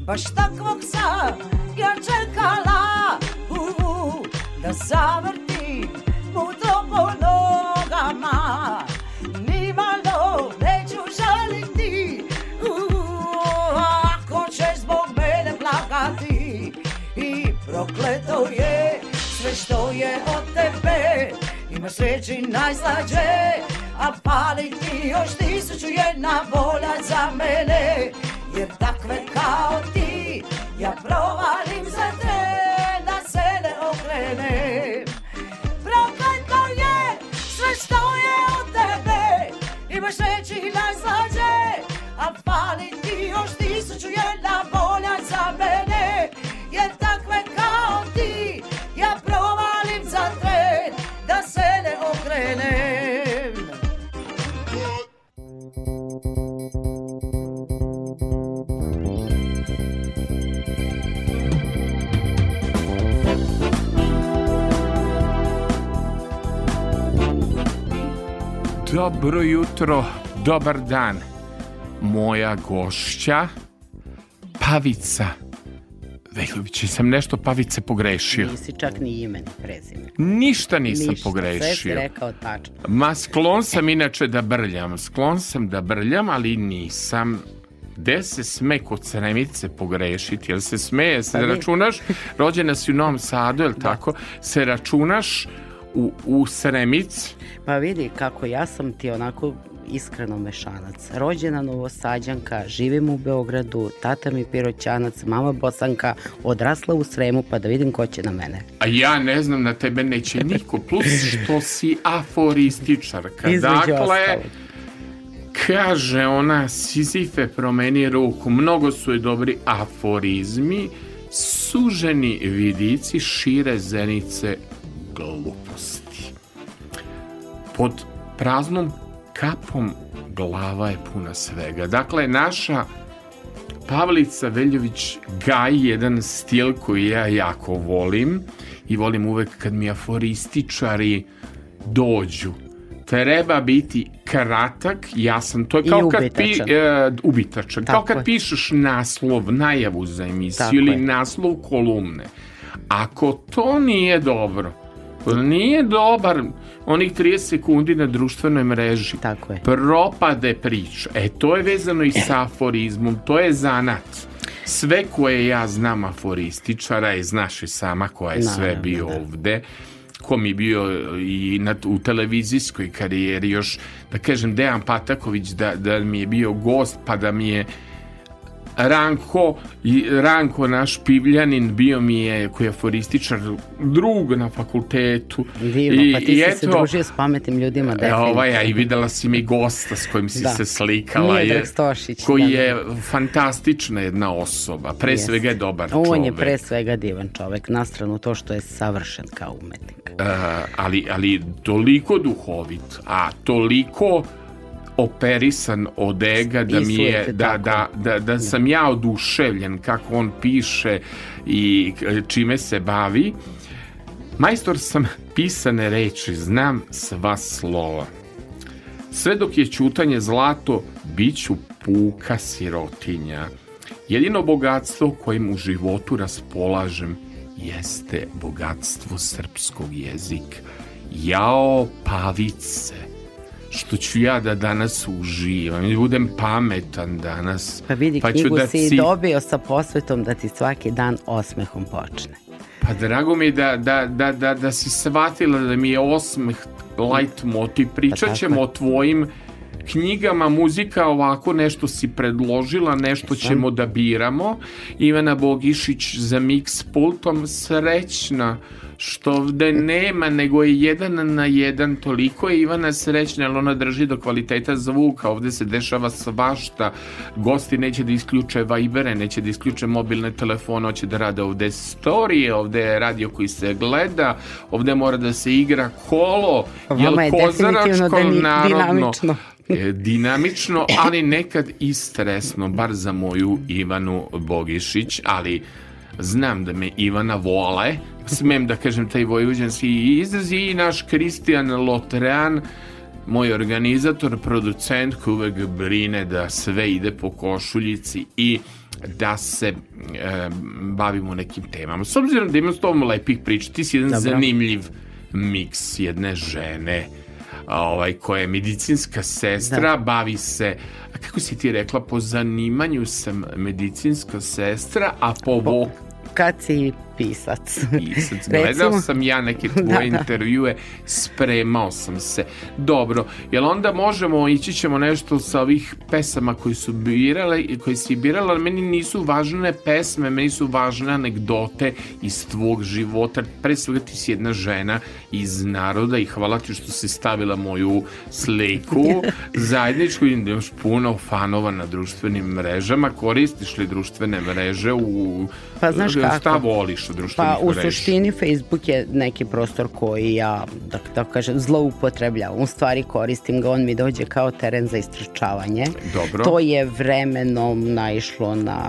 Baš takvog sam ja čekala uh, uh, Da zavrtim mu to po nogama Nimalo neću žaliti prokleto je sve što je od tebe. Imaš reći najslađe A pali ti još tisuću jedna bolja za mene. Jer takve kao ti Ja provalim za te Da se ne okrenem. Prokleto je sve što je od tebe. Imaš reći najslađe A fali ti još tisuću jedna bolja za mene Dobro jutro, dobar dan. Moja gošća, Pavica Veljović. Sam nešto Pavice pogrešio. Nisi čak ni ime ni prezime. Ništa nisam Ništa, sve si pogrešio. rekao tačno. Ma sklon sam inače da brljam. Sklon sam da brljam, ali nisam. Gde se sme kod Sremice pogrešiti? Jel se smeje? Se Pa računaš? Rođena si u Novom Sadu, jel tako? Se računaš u, u Sremici? Pa vidi kako ja sam ti onako iskreno mešanac. Rođena novosađanka, živim u Beogradu, tata mi piroćanac, mama bosanka, odrasla u Sremu, pa da vidim ko će na mene. A ja ne znam, na tebe neće niko. Plus što si aforističarka. Između dakle, ostalog. kaže ona, Sizife promeni ruku. Mnogo su je dobri aforizmi. Suženi vidici šire zenice gluposti. Pod praznom kapom glava je puna svega. Dakle, naša Pavlica Veljović gaji jedan stil koji ja jako volim i volim uvek kad mi aforističari dođu. Treba biti kratak, jasan. To je I kao kad pi, e, ubitačan. kao Tako kad je. pišeš naslov, najavu za emisiju Tako ili je. naslov kolumne. Ako to nije dobro, nije dobar onih 30 sekundi na društvenoj mreži. Tako je. Propade priča. E, to je vezano i sa aforizmom. To je zanat. Sve koje ja znam aforističara i znaš i sama ko je sve Naravno, bio da. ovde ko mi je bio i na, u televizijskoj karijeri još, da kažem, Dejan Pataković da, da mi je bio gost, pa da mi je Ranko, i Ranko naš pivljanin bio mi je koji je aforističar drug na fakultetu Divno, I- pa ti i si se eto, družio s pametnim ljudima, definitivno. ovaj, a i videla si mi gosta s kojim si Da. se slikala. Miodrag je, Stošić, Koji da, da. je fantastična jedna osoba. Pre Jeste. svega je dobar On čovek. je pre svega divan čovek, na stranu to što je savršen kao umetnik. E, ali, ali toliko duhovit, a toliko operisan od ega da mi je da, da, da, da sam ja oduševljen kako on piše i k- čime se bavi. Majstor sam pisane reči znam sva slova. Sve dok je ćutanje zlato bit ću puka sirotinja. Jedino bogatstvo kojim u životu raspolažem jeste bogatstvo srpskog jezika. Jao pavice što ću ja da danas uživam i budem pametan danas Pa vidi, ću knjigu da si dobio sa posvetom da ti svaki dan osmehom počne. Pa drago mi da, da, da, da, da si shvatila da mi je osmeh light motiv. Pričat Pa ćemo tako o tvojim knjigama, muzika, ovako nešto si predložila, nešto Jesam. ćemo da biramo. Ivana Bogišić za mix pultom, srećna što ovde nema, nego je jedan na jedan, toliko je Ivana srećna, ali ona drži do kvaliteta zvuka, ovde se dešava svašta, gosti neće da isključe Vibere, neće da isključe mobilne telefone, hoće da rade ovde storije, ovde je radio koji se gleda, ovde mora da se igra kolo, vama je kozaračko dani- narodno. dinamično. e, dinamično, ali nekad i stresno, bar za moju Ivanu Bogišić, ali znam da me Ivana vole, smem da kažem taj vojvođanski izraz i naš Kristijan Lotrean, moj organizator, producent koji uvek brine da sve ide po košuljici i da se e, bavimo nekim temama. S obzirom da imam s tobom lepih priča, ti si jedan Dobro. zanimljiv miks jedne žene ovaj, koja je medicinska sestra, bavi se, kako si ti rekla, po zanimanju sam medicinska sestra, a po, vo Kad si pisac. pisac. [laughs] Gledao sam ja neke [laughs] tvoje Da, da. intervjue, spremao sam se. Dobro, jel onda možemo, ići ćemo nešto sa ovih pesama koji su birale, koji si birala, ali meni nisu važne pesme, meni su važne anegdote iz tvog života. Pre svega ti si jedna žena iz naroda i hvala ti što si stavila moju sliku [laughs] zajedničku i da imaš puno fanova na društvenim mrežama. Koristiš li društvene mreže u... Pa znaš Šta kako? voliš od društvenih Pa u mreža? suštini Facebook je neki prostor koji ja, da, da kažem, zloupotrebljavam. U stvari koristim ga, on mi dođe kao teren za istračavanje. Dobro. To je vremenom naišlo na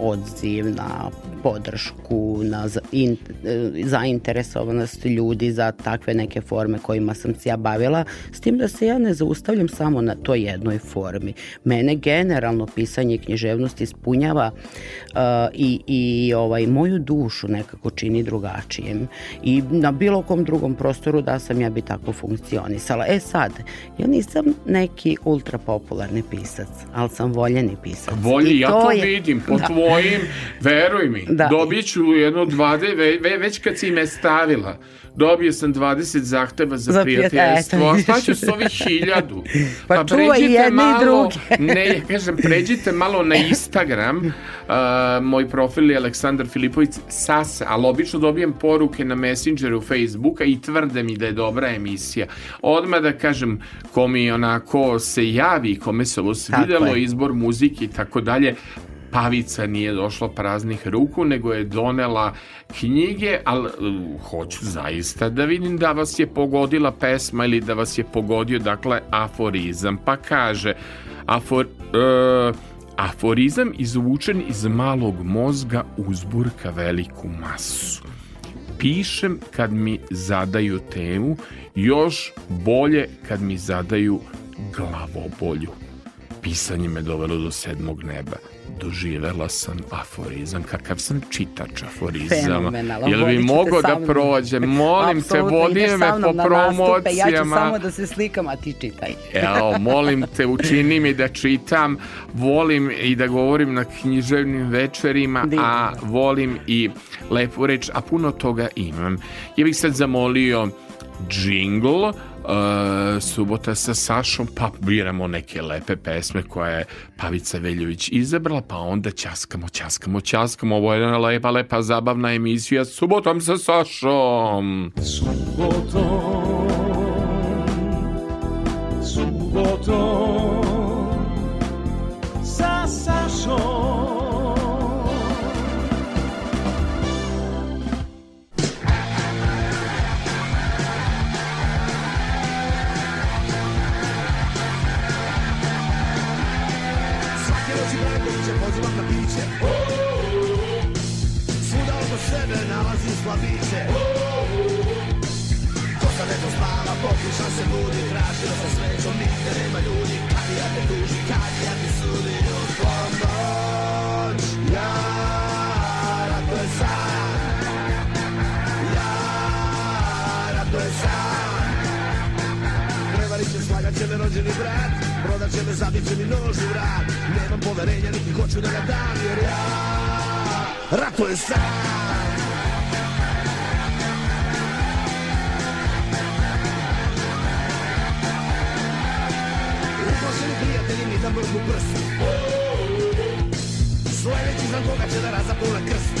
odziv, na podršku, na in, e, zainteresovanost ljudi za takve neke forme kojima sam se ja bavila, s tim da se ja ne zaustavljam samo na toj jednoj formi. Mene generalno pisanje književnosti ispunjava uh, i, i ovaj, moju dušu nekako čini drugačijem. I na bilo kom drugom prostoru da sam ja bi tako funkcionisala. E sad, ja nisam neki ultra popularni pisac, ali sam voljeni pisac. Volji, I ja to je- vidim, po Da. tvojim, veruj mi, Da. dobit ću jedno 20, ve, ve, već kad si me stavila, dobio sam 20 zahteva za, Za prijateljstvo, prijatelj- a šta ću s [laughs] ovih hiljadu? Pa čuvaj i jedne i druge. [laughs] ne, ja kažem, pređite malo na Instagram, uh, moj profil je Aleksandar Filipović Sasa, ali obično dobijem poruke na Messengeru Facebooka i tvrde mi da je dobra emisija. Odmah da kažem, ko mi onako se javi, kome se ovo svidelo, izbor muzike i tako dalje, Pavica nije došla praznih ruku, nego je donela knjige, ali uh, hoću zaista da vidim da vas je pogodila pesma ili da vas je pogodio, dakle, aforizam. Pa kaže, afor, e, aforizam izvučen iz malog mozga uzburka veliku masu. Pišem kad mi zadaju temu, još bolje kad mi zadaju glavobolju. Pisanje me dovelo do sedmog neba. Doživela sam aforizam. Kakav sam čitač aforizama. Jel bi sa da prođe? Molim te, vodi me po na nastupe, Ja ću promocijama. samo da se slikam, a ti čitaj. [laughs] Evo, molim te, učini mi da čitam, volim i da govorim na književnim večerima, Divno. a volim i lepu reč, a puno toga imam. Ja bih sad zamolio džingl, Uh, subota sa Sašom, pa biramo neke lepe pesme koje je Pavica Veljović izabrala, pa onda ćaskamo, ćaskamo, ćaskamo. Ovo je jedna lepa, lepa, zabavna emisija subotom sa Sašom. Subotom, subotom, se budi, tražio sa svećom, nigde nema ljudi. Kad ja te tuži, kad ja ti sudi, uz pomoć. Ja ratujem sam. Ja ratujem sam. Prevarit će, slagat će me rođeni brat Prodat će me, zabit će mi nož u vrat Nemam poverenja, niti hoću da ga dam Jer ja ratujem sam prijatelji mi da mrzu prst Sledeći znam koga će da razapune krst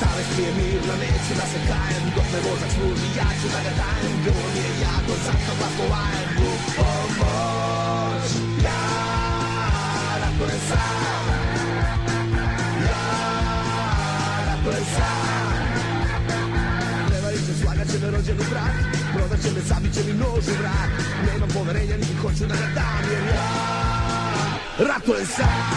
Savest mi je mirna, neću da se kajem Dok me vozač služi, ja ću da ga dajem Grlo mi je jako, zato glasno lajem U pomoć Ja ratujem sam Ja ratujem sam rođeni brat Prodat će me, zabit će mi nož u vrat Nemam poverenja niti hoću da ga dam Jer ja ratujem sam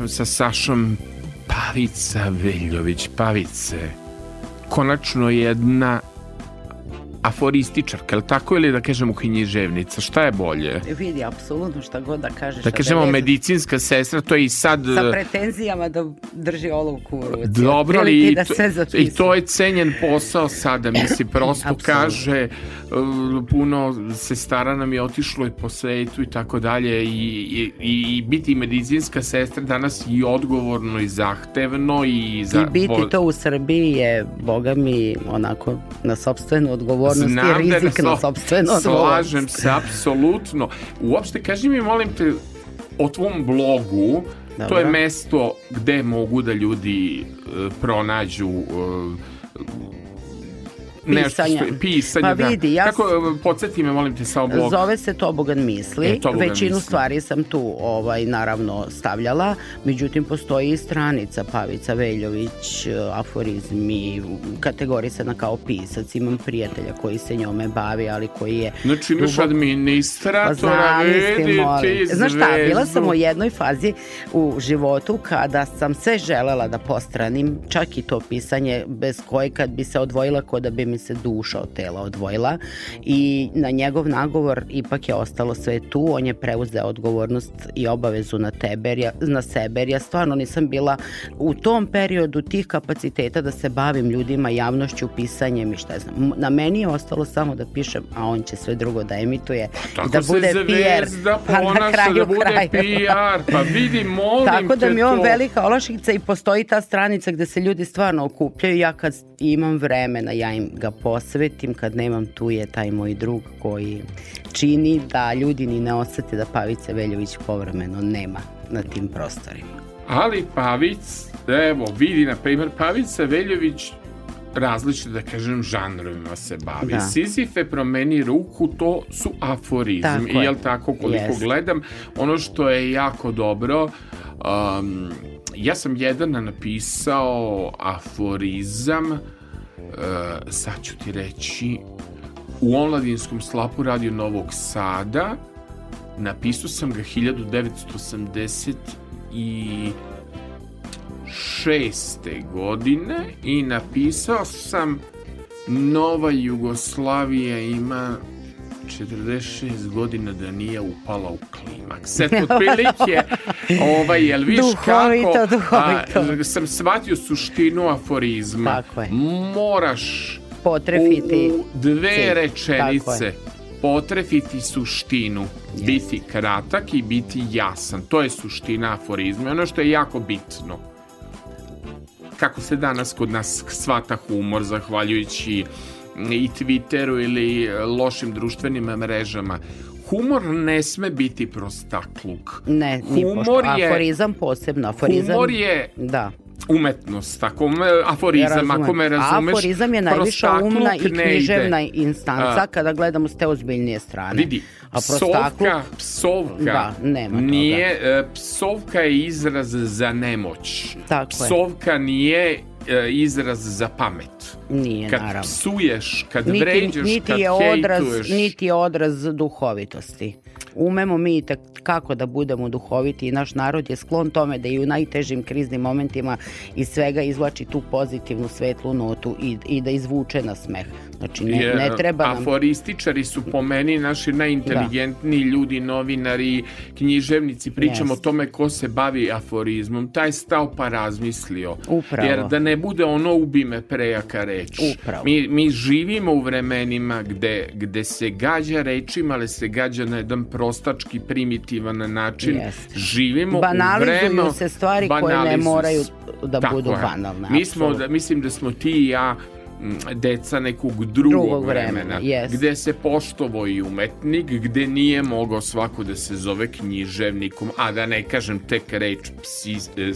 subotom sa Sašom Pavica Veljović, Pavice. Konačno jedna aforističarka, je li tako ili da kažemo književnica, šta je bolje? Vidi, apsolutno šta god da kažeš. Da kažemo veze medicinska sestra, to je i sad... Sa pretenzijama da drži olovku u ruci. Dobro, ali i da to, i to je cenjen posao sada, mislim, [coughs] prosto kaže, uh, puno sestara nam je otišlo i po svetu i tako dalje i, i, i biti medicinska sestra danas i odgovorno i zahtevno i, za, I biti to u Srbiji je, boga mi, onako, na sobstvenu odgovornost i Znam da rizik na odgovornost. Slažem se, apsolutno. Uopšte, kaži mi, molim te, o tvom blogu, to Dobro. je mesto gde mogu da ljudi e, pronađu nešto Pisanja. što- pisanje, Pa da. vidi, ja Kako, e, podsjeti me, molim te, samo blog. Zove se Tobogan misli. E, Tobogan Većinu misli. stvari sam tu ovaj naravno stavljala, međutim postoji i stranica Pavica Veljović, eh, aforizmi, kategorisana kao pisac. Imam prijatelja koji se njome bavi, ali koji je Znači, imaš duboko- administratora, Pa vidi ti Znaš šta, bila sam u jednoj fazi u životu kada sam sve želela da postranim, čak i to pisanje bez koje kad bi se odvojila ko da bi mi se duša od tela odvojila i na njegov nagovor ipak je ostalo sve tu, on je preuzeo odgovornost i obavezu na tebe, jer ja, na sebe, jer ja stvarno nisam bila u tom periodu tih kapaciteta da se bavim ljudima, javnošću, pisanjem i šta znam. Na meni je ostalo samo da pišem, a on će sve drugo da emituje i Tako da bude PR. Pa na ponaša, kraju da bude krajeva. PR. Pa vidi, molim Tako da mi je on to. velika olakšica i postoji ta stranica gde se ljudi stvarno okupljaju. Ja kad imam vremena, ja im ga posvetim. Kad nemam, tu je taj moj drug koji čini da ljudi ni ne osete da Pavice Veljović povremeno nema na tim prostorima. Ali Pavic, evo, vidi, na primjer, Pavica Veljović različite, da kažem, žanrovima se bavi. Da. Sizife promeni ruku, to su aforizmi. Tako I je. jel tako, koliko Jest. gledam, ono što je jako dobro, um, ja sam jedan napisao aforizam, uh, sad ću ti reći, u omladinskom slapu Radio Novog Sada, napisao sam ga 1980 i šeste godine i napisao sam Nova Jugoslavija ima 46 godina da nije upala u klimaks. Eto, otprilike, [laughs] ovaj, jel viš Duhovito, kako duhovito. a, sam shvatio suštinu aforizma. Tako je. Moraš Potrefiti u dve cilj. Rečenice potrefiti suštinu, biti kratak i biti jasan. To je suština aforizma. Ono što je jako bitno. Kako se danas kod nas svata humor, zahvaljujući i Twitteru ili lošim društvenim mrežama. Humor ne sme biti prostakluk. Ne, Humor pošto. je- Aforizam posebno. Aforizam, Humor je Da. umetnost, ako me, aforizam, razumem. ako me razumeš. Aforizam je najviša umna i književna instanca A. kada gledamo s te ozbiljnije strane. Vidi, A psovka, psovka Da, nema toga. nije, e, psovka je izraz za nemoć. Tako je. psovka nije e, izraz za pamet. nije Kad naravno. psuješ, kad Niti, vređaš, niti kad je odraz, hejtuješ. niti je odraz duhovitosti. Umemo mi tak kako da budemo duhoviti i naš narod je sklon tome da i u najtežim kriznim momentima iz svega izvlači tu pozitivnu svetlu notu i, i da izvuče na smeh. Znači ne, Je, ne treba nam... Aforističari su po meni naši najinteligentniji ljudi, novinari, književnici. Pričamo Jest. o tome ko se bavi aforizmom. Taj stao pa razmislio. Upravo. Jer da ne bude ono ubi me prejaka reč. Upravo. Mi, mi živimo u vremenima gde, gde se gađa rečima, ali se gađa na jedan prostački, primitivan način. Jest. Živimo u Banalizuju vremenu... se stvari koje ne moraju da Tako budu je. banalne, Mi smo, da, mislim da smo ti i ja deca nekog drugog, Drugog vremena, vremena, jest. gde se poštovo i umetnik, gde nije mogao svako da se zove književnikom, a da ne kažem tek reč psi, e,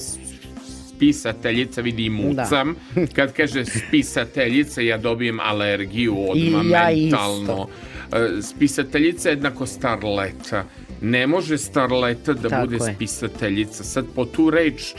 spisateljica, vidi i mucam. Kad kaže spisateljica, ja dobijem alergiju odmah I ja mentalno. E, Spisateljica je jednako starleta. Ne može starleta da Tako bude je. spisateljica. Sad po tu reč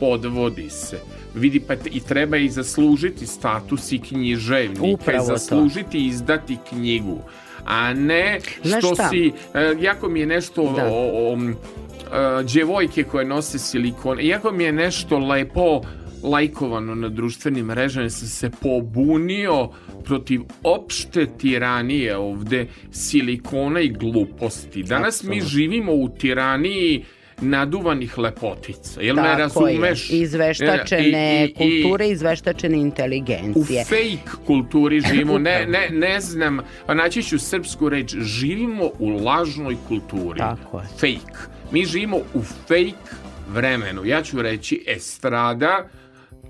podvodi se. Vidi, pa i treba i zaslužiti status i književnika. Upravo i to. zaslužiti i izdati knjigu. A ne Znaš što šta? si... e, jako mi je nešto Da. o, o, e, djevojke koje nose silikon. Iako mi je nešto lepo lajkovano na društvenim mrežama, sam se pobunio protiv opšte tiranije ovde silikona i gluposti. Danas mi Apsolutno. živimo u tiraniji naduvanih lepotica. Jel me Tako razumeš? je. Izveštačene I- i- i- kulture, izveštačene u inteligencije. fake kulturi živimo, ne, ne, ne znam, naći ću srpsku reč, živimo u lažnoj kulturi. Tako je. Fake. Mi živimo u fake vremenu. Ja ću reći estrada,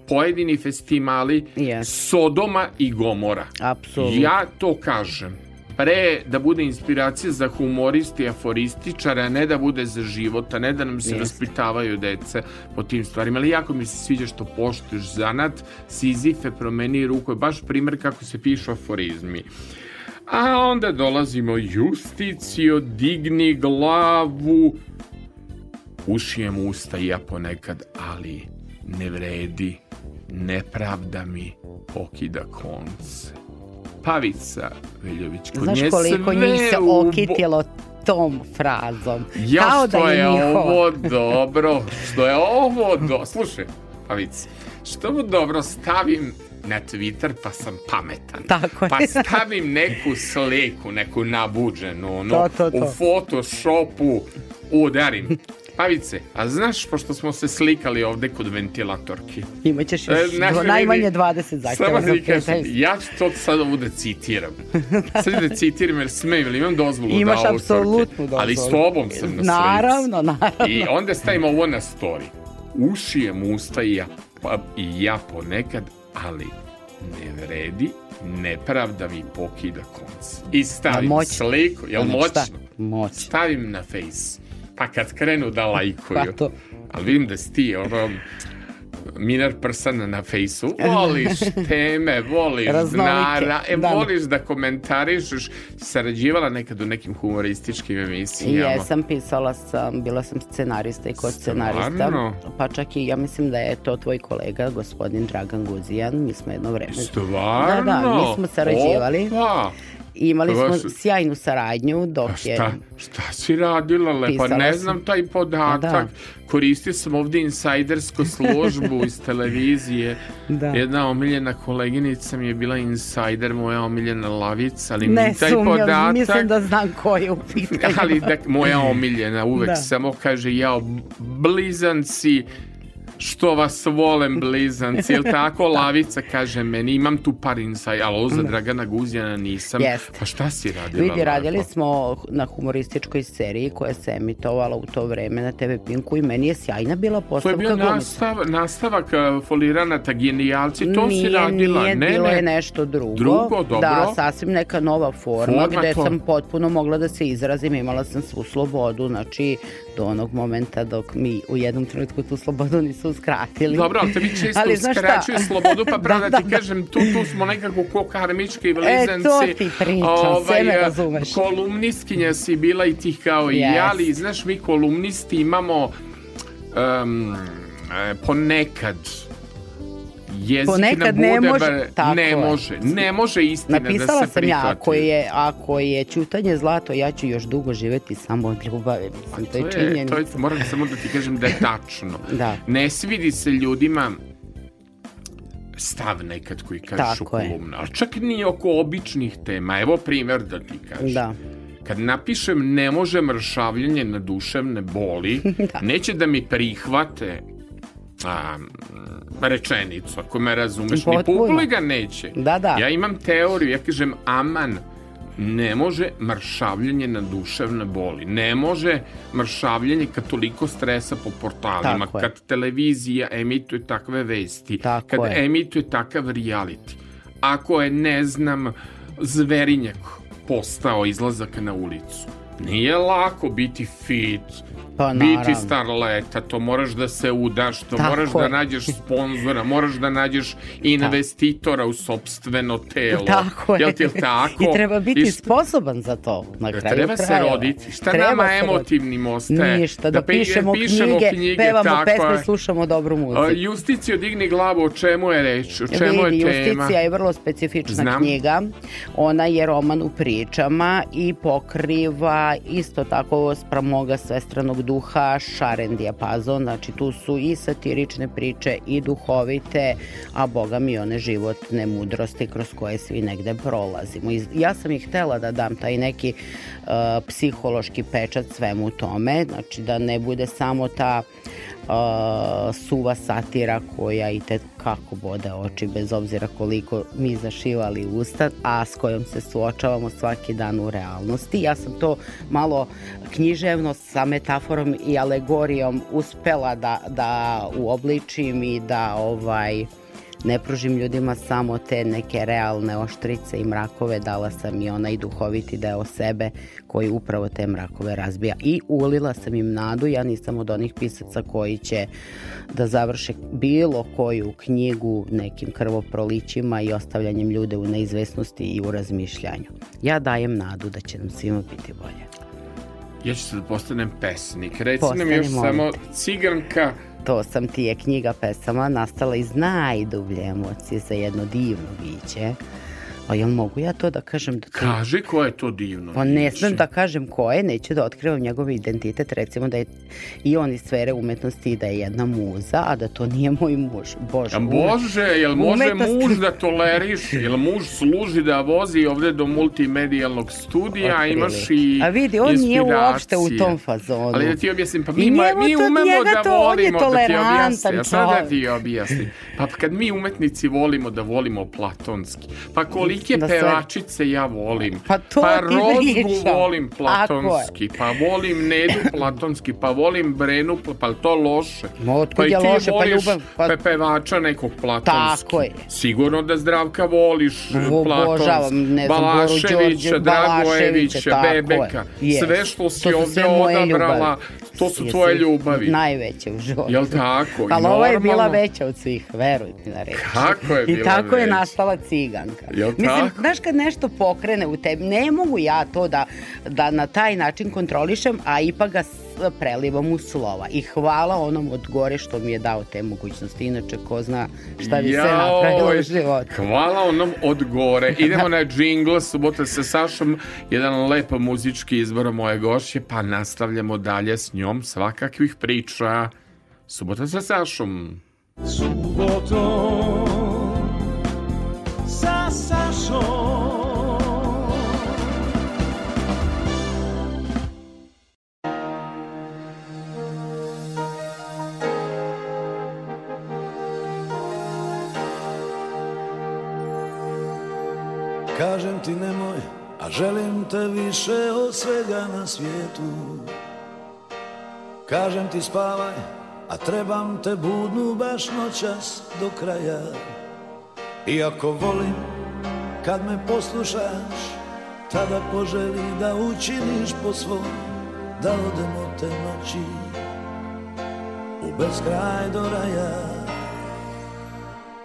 pojedini festivali, Yes. Sodoma i Gomora. Apsolutno. Ja to kažem. Pre da bude inspiracija za humoristi i aforističara, a ne da bude za život, a ne da nam se Jeste. vaspitavaju deca po tim stvarima. Ali jako mi se sviđa što poštuješ zanat, Sizife promeni ruku, je baš primjer kako se pišu aforizmi. A onda dolazimo Justicio, digni glavu, ušijem usta i ja ponekad, ali ne vredi, nepravda mi pokida konce. Pavica Veljović, kod Znaš koliko njih se okitilo tom frazom. Ja Kao što da je, je ovo dobro, što je ovo do... Slušaj, Pavice, što ovo dobro stavim na Twitter pa sam pametan. Tako je. Pa stavim neku sliku, neku nabuđenu, ono, To, to, to. u Photoshopu udarim. Pavice, a znaš, pošto smo se slikali ovde kod ventilatorki, Imaćeš E, još vidi, najmanje 20 Samo zahtjeva za da ja ću to sad ovu da citiram. [laughs] Sad da citiram jer smem, ili imam dozvolu Imaš da apsolutnu dozvolu. Ali s tobom sam na slici. Naravno, naravno. I onda stavim ovo na story. Ušijem usta i ja, pa, i ja ponekad, ali ne vredi, nepravda mi pokida konc. I stavim moćno. sliku, jel šta? moćno? Moćno. Stavim na face. Pa kad krenu da lajkuju. Pa to. Ali vidim da si ti ono Minar Prsan na fejsu, voliš teme, voliš Raznolike, nara, e, da. voliš da komentarišeš, sarađivala nekad u nekim humorističkim emisijama. Jesam, pisala sam, bila sam scenarista i kod scenarista. Pa čak i ja mislim da je to tvoj kolega, gospodin Dragan Guzijan. Mi smo jedno vreme... Stvarno? Da, da, mi smo sarađivali. Opa! Imali smo sjajnu saradnju dok A je... šta, šta si radila, lepa? Pisala Ne znam taj podatak. A da. Koristio sam ovdje insajdersku službu iz [laughs] televizije. Da. Jedna omiljena koleginica mi je bila insajder, moja omiljena lavica, ali Ne mi taj sumnjam, podatak... mislim da znam ko je u pitanju. [laughs] ali da, moja omiljena uvek Da. samo kaže jao blizanci što vas volem blizanci, jel tako lavica kaže meni, imam tu par insaj, ali ovo za Dragana Guzjana nisam. Jeste. Pa šta si radila? Vidi, radili smo na humorističkoj seriji koja se emitovala u to vreme na TV Pinku i meni je sjajna bila To je postavka bio nastav, nastavak uh, foliranata genijalci, to nije, si radila. Nije, ne, bilo ne. je nešto drugo. Drugo, dobro. Da, sasvim neka nova forma, Forma gde to. sam potpuno mogla da se izrazim, imala sam svu slobodu, znači do onog momenta dok mi u jednom trenutku tu slobodu nisu uskratili. Dobro, ali tebi često Ali uskraćuju slobodu, pa [laughs] pravo da, Da, ti da, kažem, tu, tu smo nekako ko karmički E, blizanci. to ti pričam, sve me razumeš. Kolumnistkinja si bila i ti kao i ja, ali znaš, mi kolumnisti imamo e, ponekad jezik Ponekad ne bude može, bar- tako ne može, ne može istina Napisala da se sam ja, ako je, ako je ćutanje zlato, ja ću još dugo živeti samo od ljubavi. Mislim, to je To je, činjenica. to je, moram samo da ti kažem da je tačno. [laughs] Da. Ne svidi se ljudima stav nekad koji kažeš u Tako kolumnu, ali čak ni oko običnih tema. Evo primjer da ti kažem. Da. Kad napišem ne može mršavljenje na duševne boli, [laughs] neće da mi prihvate a, rečenicu, ako me razumeš. Ni Potpuno. publika neće. Da, da. Ja imam teoriju, ja kažem aman, ne može mršavljenje na duševne boli. Ne može mršavljenje kad toliko stresa po portalima, Tako je. kad televizija emituje takve vesti, Tako kad je. emituje takav reality. Ako je, ne znam, zverinjak postao izlazak na ulicu. Nije lako biti fit, Pa biti starleta, to moraš da se udaš, to Tako moraš da nađeš sponzora, moraš da nađeš [laughs] investitora u sobstveno telo. Tako je. Jel ti je tako? [laughs] I treba biti I šta- sposoban za to, na kraju Treba se krajeva. roditi. Šta Treba nama se emotivnim ostaje? Ništa, da, pe- pišemo, knjige, pevamo tako pesme, slušamo dobru muziku. Justicio, digni glavu, o čemu je reč? O čemu Vidi, je tema? Justicija je vrlo specifična Znam. knjiga. Ona je roman u pričama i pokriva isto tako sprem moga svestranog duha šaren dijapazon. Znači tu su i satirične priče i duhovite, a boga mi one životne mudrosti kroz koje svi negde prolazimo. I ja sam ih htela da dam taj neki uh, psihološki pečat svemu tome, znači da ne bude samo ta uh, suva satira koja i te kako bode oči bez obzira koliko mi zašivali usta, a s kojom se suočavamo svaki dan u realnosti. Ja sam to malo književno sa metaforom i alegorijom uspela da, da uobličim i da ovaj ne pružim ljudima samo te neke realne oštrice i mrakove, dala sam i onaj duhoviti deo sebe koji upravo te mrakove razbija. I ulila sam im nadu, ja nisam od onih pisaca koji će da završe bilo koju knjigu nekim krvoprolićima i ostavljanjem ljude u neizvesnosti i u razmišljanju. Ja dajem nadu da će nam svima biti bolje. Ja ću se da postanem pesnik. Reci nam još samo ciganka. To sam ti je knjiga pesama nastala iz najdublje emocije za jedno divno biće. A jel mogu ja to da kažem? Da to... Kaži ko je to divno. Pa ne smem da kažem ko je, neću da otkrivam njegov identitet, recimo da je i on iz sfere umetnosti i da je jedna muza, a da to nije moj muž. Bože, A Bože, jel može Umetnost- muž da toleriš? Jel muž služi da vozi ovde do multimedijalnog studija, a imaš i A vidi, on nije uopšte u tom fazonu. Ali da ti objasnim, pa mi, mi to- umemo da to, on je volimo, da ti objasnim. Ja sad da ti objasnim. Pa kad mi umetnici volimo da volimo platonski, pa kolike Da pevačice ja volim, Pa to pa ti Rozgu volim Tako platonski, pa volim Nedu [clears throat] platonski, pa volim Brenu, pa, pa to loše. Ma otkud pa i je loše, pa ljubav, pa- pe- pevača nekog platonski. Tako je. Sigurno da Zdravka voliš Obožavam, platonski. ne znam, Balaševića, Dragojevića, tako je. Bebeka. Yes. Sve što si To ovde odabrala, to su tvoje ljubavi. Najveće u životu. Jel tako? I Ali ova je bila veća od svih, veruj mi na reč. Kako je I bila tako je veća? nastala ciganka. Jel Mislim, tako? znaš kad nešto pokrene u tebi, ne mogu ja to da, da na taj način kontrolišem, a ipak ga prelivam u slova. I hvala onom od gore što mi je dao te mogućnosti. Inače, ko zna šta bi se Jaoj, napravilo u životu. Hvala onom od gore. Idemo na džingl, subota sa Sašom, jedan lep muzički izbor moje gošće, pa nastavljamo dalje s njom svakakvih priča. Subota sa Sašom. Subotom svijetu. Kažem ti spavaj, a trebam te budnu baš noćas do kraja. Iako volim kad me poslušaš Tada poželi da učiniš po svom Da odemo te noći u beskraj do raja.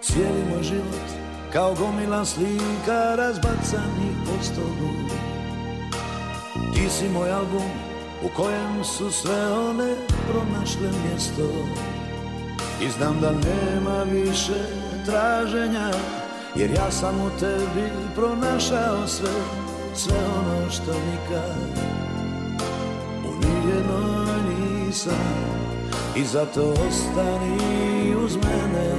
Cijeli moj život kao gomila slika razbacanih po stolu Ti si moj album u kojem su sve one pronašle mjesto. I znam da nema više traženja Jer ja sam u tebi pronašao sve Sve ono što nikad. U nijednoj nisam I zato ostani uz mene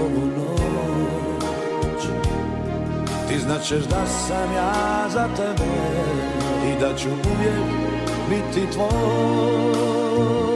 ovu noć. Ti značeš da sam ja za tebe I da ću uvijek biti tvoj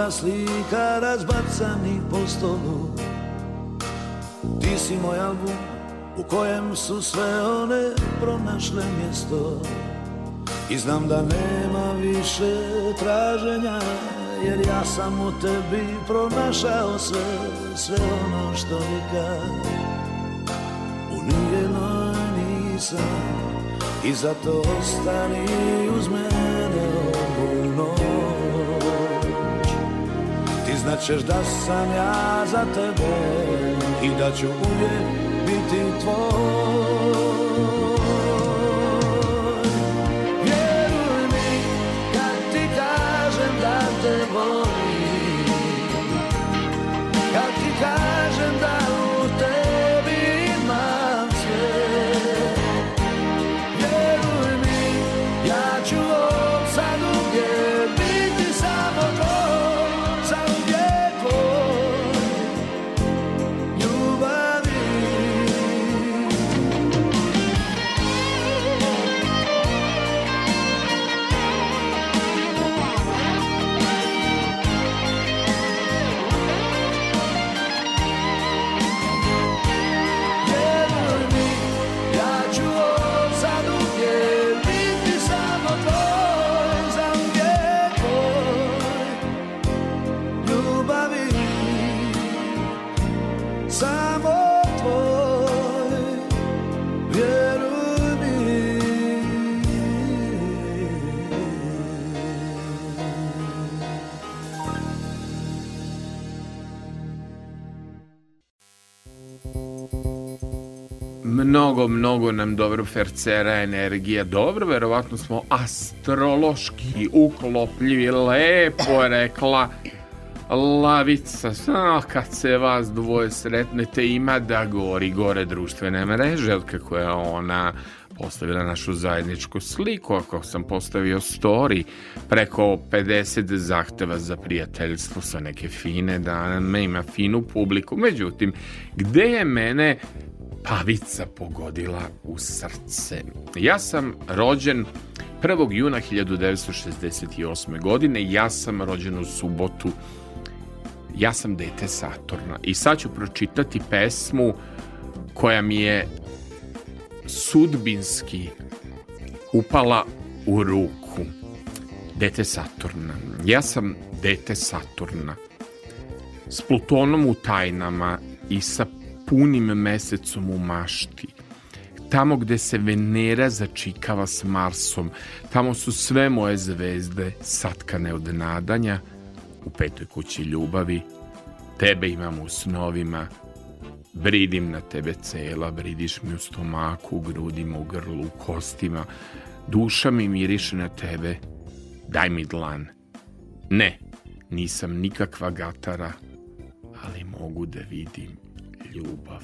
gomila slika razbacanih po stolu. Ti si moj album u kojem su sve one pronašle mjesto. I znam da nema više traženja Jer ja sam u tebi pronašao sve Sve ono što nikad U nijednoj nisam I zato ostani uz mene Značeš da sam ja za tebe I da ću uvijek biti tvoj Mnogo, mnogo nam dobro fercera energija. Dobro, verovatno smo astrološki uklopljivi. Lepo rekla Lavica. A, kad se vas dvoje sretnete, ima da gori gore društvene mreže, od kako je ona postavila našu zajedničku sliku, ako sam postavio story, preko 50 zahteva za prijateljstvo sa neke fine dame, ima finu publiku. Međutim, gde je mene pavica pogodila u srce. Ja sam rođen 1. juna 1968. godine, ja sam rođen u subotu, ja sam dete Saturna i sad ću pročitati pesmu koja mi je sudbinski upala u ruku. Dete Saturna. Ja sam dete Saturna. S Plutonom u tajnama i sa punim mesecom u mašti. Tamo gde se Venera začikava s Marsom, tamo su sve moje zvezde satkane od nadanja, u petoj kući ljubavi, tebe imam u snovima, bridim na tebe cela, bridiš mi u stomaku, u grudima, u grlu, u kostima, duša mi miriše na tebe, daj mi dlan. Ne, nisam nikakva gatara, ali mogu da vidim ljubav.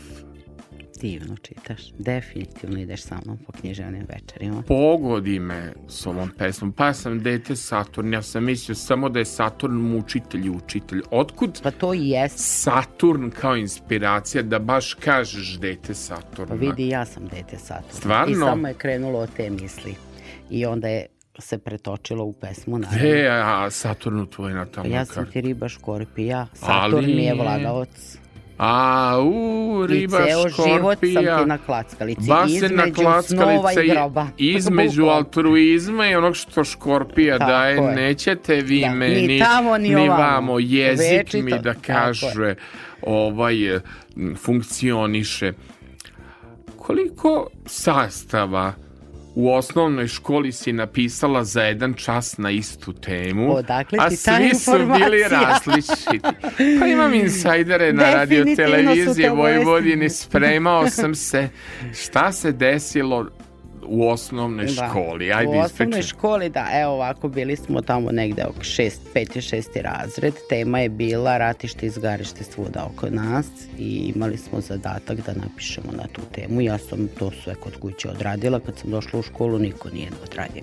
Divno čitaš. Definitivno ideš sa mnom po književnim večerima. Pogodi me s ovom pesmom. Pa ja sam dete Saturn, ja sam mislio samo da je Saturn mučitelj i učitelj. Otkud Pa to i jest. Saturn kao inspiracija da baš kažeš dete Saturna? Pa vidi, ja sam dete Saturna. Stvarno? I samo je krenulo od te misli. I onda je se pretočilo u pesmu. naravno. Gde je a, Saturn u tvoj natalnoj Ja sam ti riba škorpija. Saturn Ali- mi je vladavac A, u, riba I ceo život sam škorpija. ti na klackalici. Na klackalica i i groba. između altruizma i onog što škorpija Tako daje, je. nećete vi Da, ni meni tamo, ni ovamo. vamo, jezik Večito, mi da kaže ovaj funkcioniše. Koliko sastava u osnovnoj školi si napisala za jedan čas na istu temu, Odakle a ti ta svi su bili [laughs] različiti. Pa imam insajdere na radio to Vojvodini, spremao sam se. Šta se desilo u osnovnoj Da. školi. Ajde, u osnovnoj ispričaj. školi, da, evo ovako, bili smo tamo negde oko šest, peti, šesti razred. Tema je bila ratište i izgarište svuda oko nas i imali smo zadatak da napišemo na tu temu. Ja sam to sve kod kuće odradila. Kad sam došla u školu, niko nije odradio.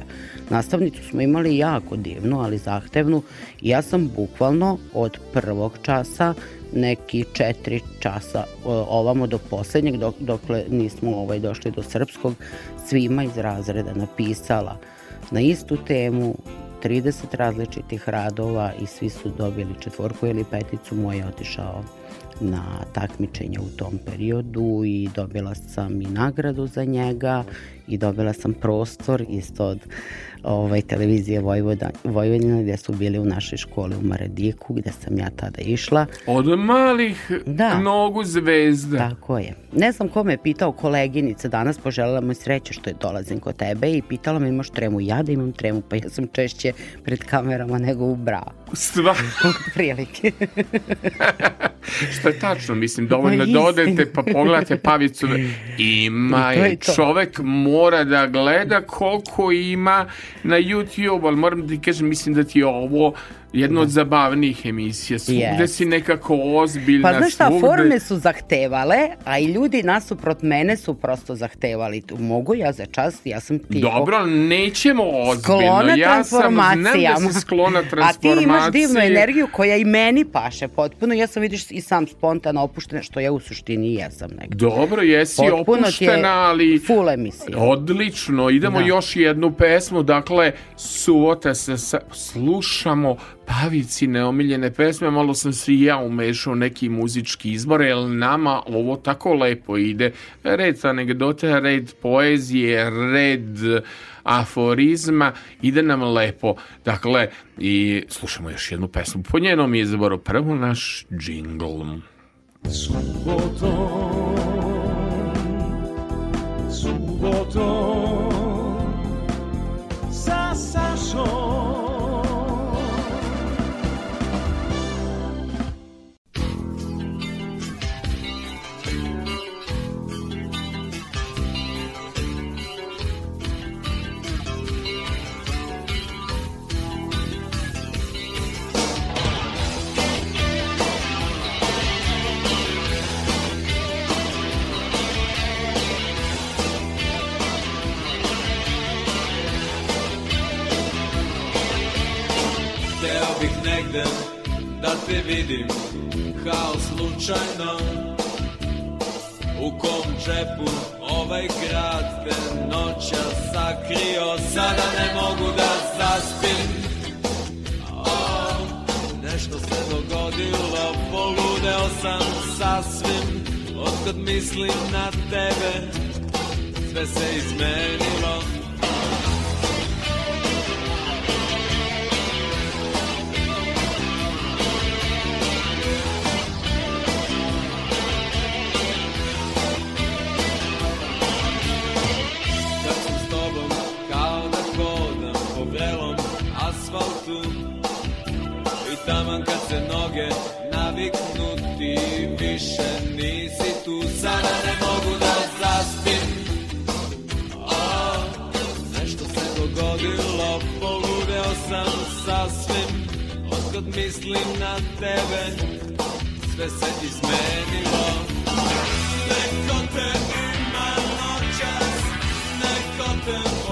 Nastavnicu smo imali jako divnu, ali zahtevnu. Ja sam bukvalno od prvog časa neki četiri časa o, ovamo do poslednjeg dok, dokle nismo ovaj došli do srpskog svima iz razreda napisala na istu temu 30 različitih radova i svi su dobili četvorku ili peticu moj je otišao na takmičenje u tom periodu i dobila sam i nagradu za njega i dobila sam prostor isto od ovaj, televizije Vojvoda, Vojvodina gde su bili u našoj školi u Marediku gde sam ja tada išla. Od malih Da. nogu zvezda. Tako je. Ne znam ko me je pitao koleginica danas, poželjela mu sreće što je dolazim kod tebe i pitala me imaš tremu. Ja da imam tremu, pa ja sam češće pred kamerama nego u braku. Stvar, [laughs] Prilike. [laughs] što je tačno, mislim, dovoljno Ma, da pa pogledate pavicu. [laughs] Ima I to je, je to. čovek mora da gleda koliko ima na YouTube, ali moram da kažem, mislim da ti je ovo jedna od zabavnijih emisija. Svugde Jest. si nekako ozbiljna. Pa znaš šta, svugde- forme su zahtevale, a i ljudi nasuprot mene su prosto zahtevali. Mogu ja za čas, ja sam ti... Dobro, nećemo ozbiljno. Sklona ja sam, znam da si sklona [laughs] A ti imaš divnu energiju koja i meni paše potpuno. Ja sam vidiš i sam spontano opuštena, što ja u suštini jesam negdje. Dobro, jesi Potpuno ti je opuštena, ali... full emisija. Odlično, idemo Da. još jednu pesmu, dakle, suvota se sa, slušamo Pavici neomiljene pesme, malo sam se i ja umešao neki muzički izbor, jer nama ovo tako lepo ide. Red anegdote, red poezije, red aforizma, ide nam lepo. Dakle, i slušamo još jednu pesmu po njenom izboru. Prvo naš džingl. Subotom, subotom negde da te vidim kao slučajno. U kom džepu ovaj grad te noća sakrio Sada ne mogu da zaspim. Nešto se dogodilo, poludeo sam sasvim. Otkad mislim na tebe, sve se izmenilo se noge naviknu ti više nisi tu. Sada ne mogu da zaspim. O, Nešto se dogodilo, poludeo sam sasvim. Otkad mislim na tebe, sve se izmenilo. Neko te ima noćas, neko te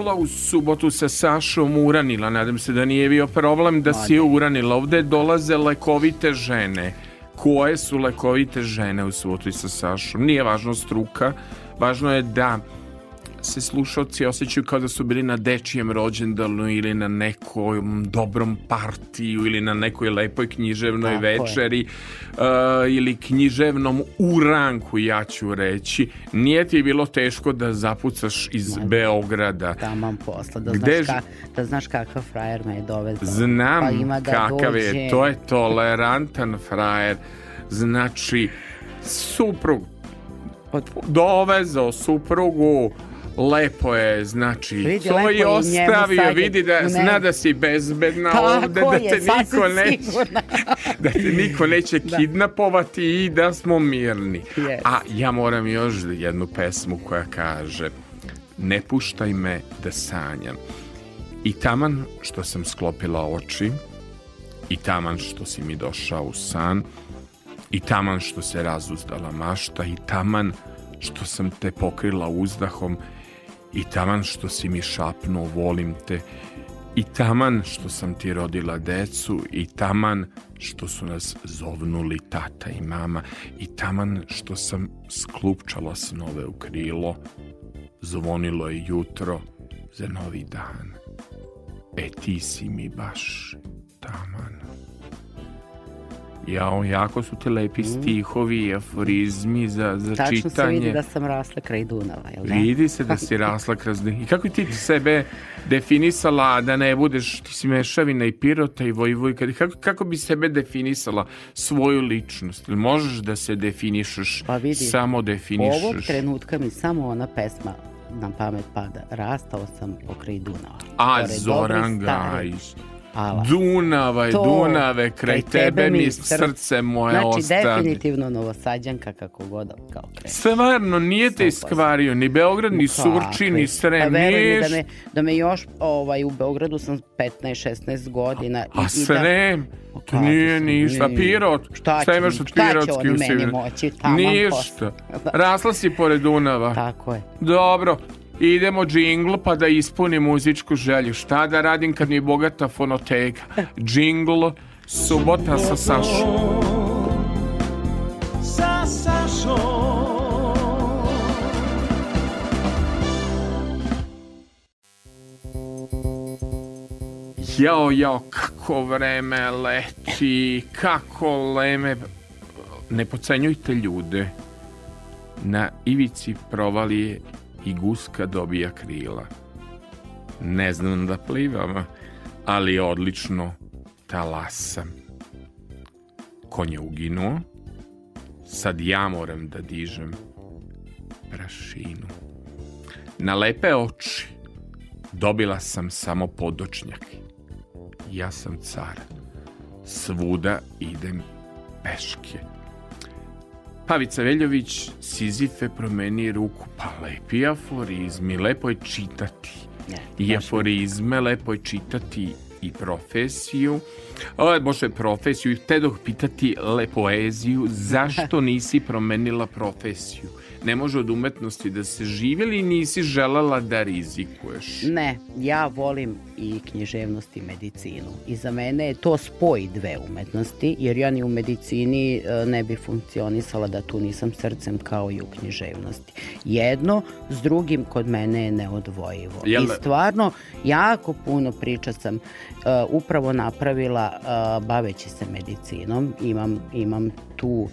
došla u subotu sa Sašom uranila. Nadam se da nije bio problem da si je uranila. Ovde dolaze lekovite žene. Koje su lekovite žene u subotu i sa Sašom? Nije važno struka, važno je da se slušalci osjećaju kao da su bili na dečijem rođendanu ili na nekom dobrom partiju ili na nekoj lepoj književnoj Tako večeri uh, ili književnom uranku ja ću reći nije ti bilo teško da zapucaš iz Beograda Taman posla, da Gde znaš, ka, da znaš kakav frajer me je dovezao. Znam pa ima da kakav dođe. je, to je tolerantan frajer. Znači, suprug dovezao suprugu, lepo je, znači, Vidi, to je ostavio, je- vidi da ne. zna da si bezbedna Tako ovde, da je, te niko sigurna. [laughs] da te niko neće Da. kidnapovati i da smo mirni. Yes. A ja moram još jednu pesmu koja kaže Ne puštaj me da sanjam. I taman što sam sklopila oči, i taman što si mi došao u san, i taman što se razuzdala mašta, i taman što sam te pokrila uzdahom, i taman što si mi šapnuo volim te, i taman što sam ti rodila decu, i taman što su nas zovnuli tata i mama, i taman što sam sklupčala snove u krilo, zvonilo je jutro za novi dan. E ti si mi baš taman. Jao, jako su ti lepi stihovi i aforizmi za, za Mm. Tačno se čitanje. vidi da sam rasla kraj Dunava, jel da? Vidi se da si rasla kroz... I kako ti sebe definisala da ne budeš, ti si mešavina i pirota i vojvojka, kako, kako bi sebe definisala svoju ličnost? Ili možeš da se definišeš, Pa vidi, samo definišeš? Ovog trenutka mi samo ona pesma na pamet pada. Rastao sam pokraj Dunava. A Zoran Gajić. Ala. Dunavaj, To, Dunave, kraj tebe mi srce moje znači, ostane. definitivno novosađanka kako god kao krene. Stvarno, nije te 100%. iskvario, ni Beograd, ni Surči, ni Pa Srem, mi da me, da me još ovaj, u Beogradu sam 15-16 godina. A Srem, to nije ništa. nije. Pirot, Šta šta imaš od šta će Pirotski u Ništa. Da. Rasla si pored Dunava. Tako je. Dobro, idemo džingl pa da ispunim muzičku želju. Šta da radim kad mi je bogata fonoteka? Džingl, subota sa Sašom. sa Sašom Jao, jao, kako vreme leti, kako leme... Ne pocenjujte ljude. Na ivici provalije i guska dobija krila. Ne znam da plivam, ali odlično talasam. Konj je uginuo, sad ja moram da dižem prašinu. Na lepe oči dobila sam samo podočnjak. Ja sam car. Svuda idem peške. Pavica Veljović, Sizife promeni ruku, pa lepi aforizmi, lepo je čitati. Ne, I aforizme lepo je čitati i profesiju, o, bože, profesiju, i te pitati le poeziju, zašto [laughs] nisi promenila profesiju? Ne može od umetnosti da se živi ili nisi želala da rizikuješ? Ne, ja volim i književnost i medicinu. I za mene je to spoj dve umetnosti, jer ja ni u medicini e, ne bi funkcionisala da tu nisam srcem kao i u književnosti. Jedno s drugim kod mene je neodvojivo. Jel I da? stvarno jako puno priča sam uh, upravo napravila uh, baveći se medicinom. Imam, imam tu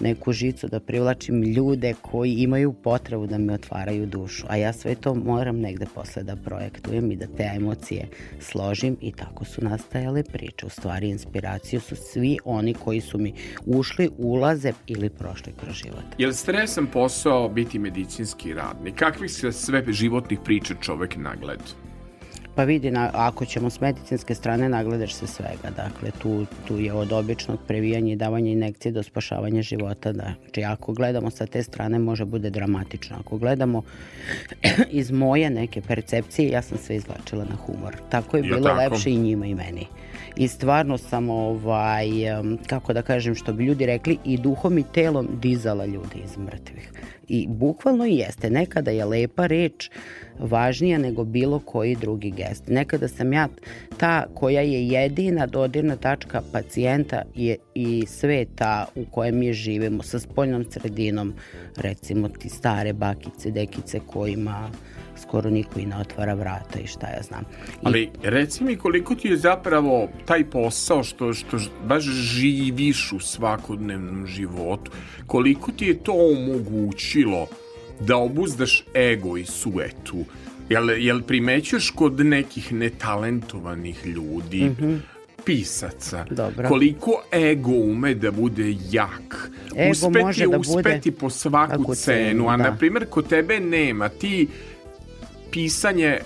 neku žicu da privlačim ljude koji imaju potrebu da mi otvaraju dušu. A ja sve to moram negde posle da projektujem i da te emocije složim i tako su nastajale priče. U stvari inspiraciju su svi oni koji su mi ušli, ulaze ili prošli kroz život. Je li stresan posao biti medicinski radnik? Kakvih se sve životnih priča čovek nagleda? Pa vidi, na, ako ćemo s medicinske strane, nagledaš se svega. Dakle, tu, tu je od običnog previjanja i davanja injekcije do spašavanja života. Da. Znači, ako gledamo sa te strane, može bude dramatično. Ako gledamo [clears throat] iz moje neke percepcije, ja sam sve izlačila na humor. Tako je Ja, bilo tako. lepše i njima i meni. I stvarno sam, ovaj, kako da kažem, što bi ljudi rekli, i duhom i telom dizala ljude iz mrtvih. I bukvalno jeste. Nekada je lepa reč važnija nego bilo koji drugi gest. Nekada sam ja ta koja je jedina dodirna tačka pacijenta i, i sveta u kojem mi živimo sa spoljnom sredinom, recimo ti stare bakice, dekice kojima skoro niko i ne otvara vrata i šta ja znam. I Ali reci mi koliko ti je zapravo taj posao što, što baš živiš u svakodnevnom životu, koliko ti je to omogućilo da obuzdaš ego i suetu? Jel, jel primećuješ kod nekih netalentovanih ljudi, pisaca, Dobro. koliko ego ume da bude jak? Ego uspeti, može da bude uspeti po svaku cenu, a da. na primjer kod tebe nema, ti pisanje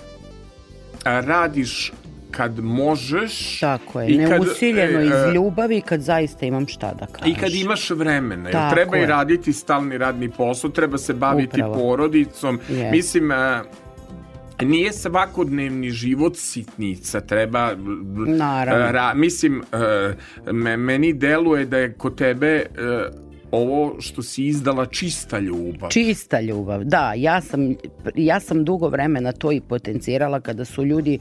radiš kad možeš tako je, i neusiljeno e, iz e, ljubavi kad zaista imam šta da kažem. i kad imaš vremena, jer treba i je. raditi stalni radni posao, treba se baviti Upravo. porodicom. Jest. Mislim, a, nije svakodnevni život sitnica, treba... Naravno. Ra, mislim, e, me, meni deluje da je kod tebe e, ovo što si izdala čista ljubav. Čista ljubav, da, ja sam, ja sam dugo vremena to i potencirala kada su ljudi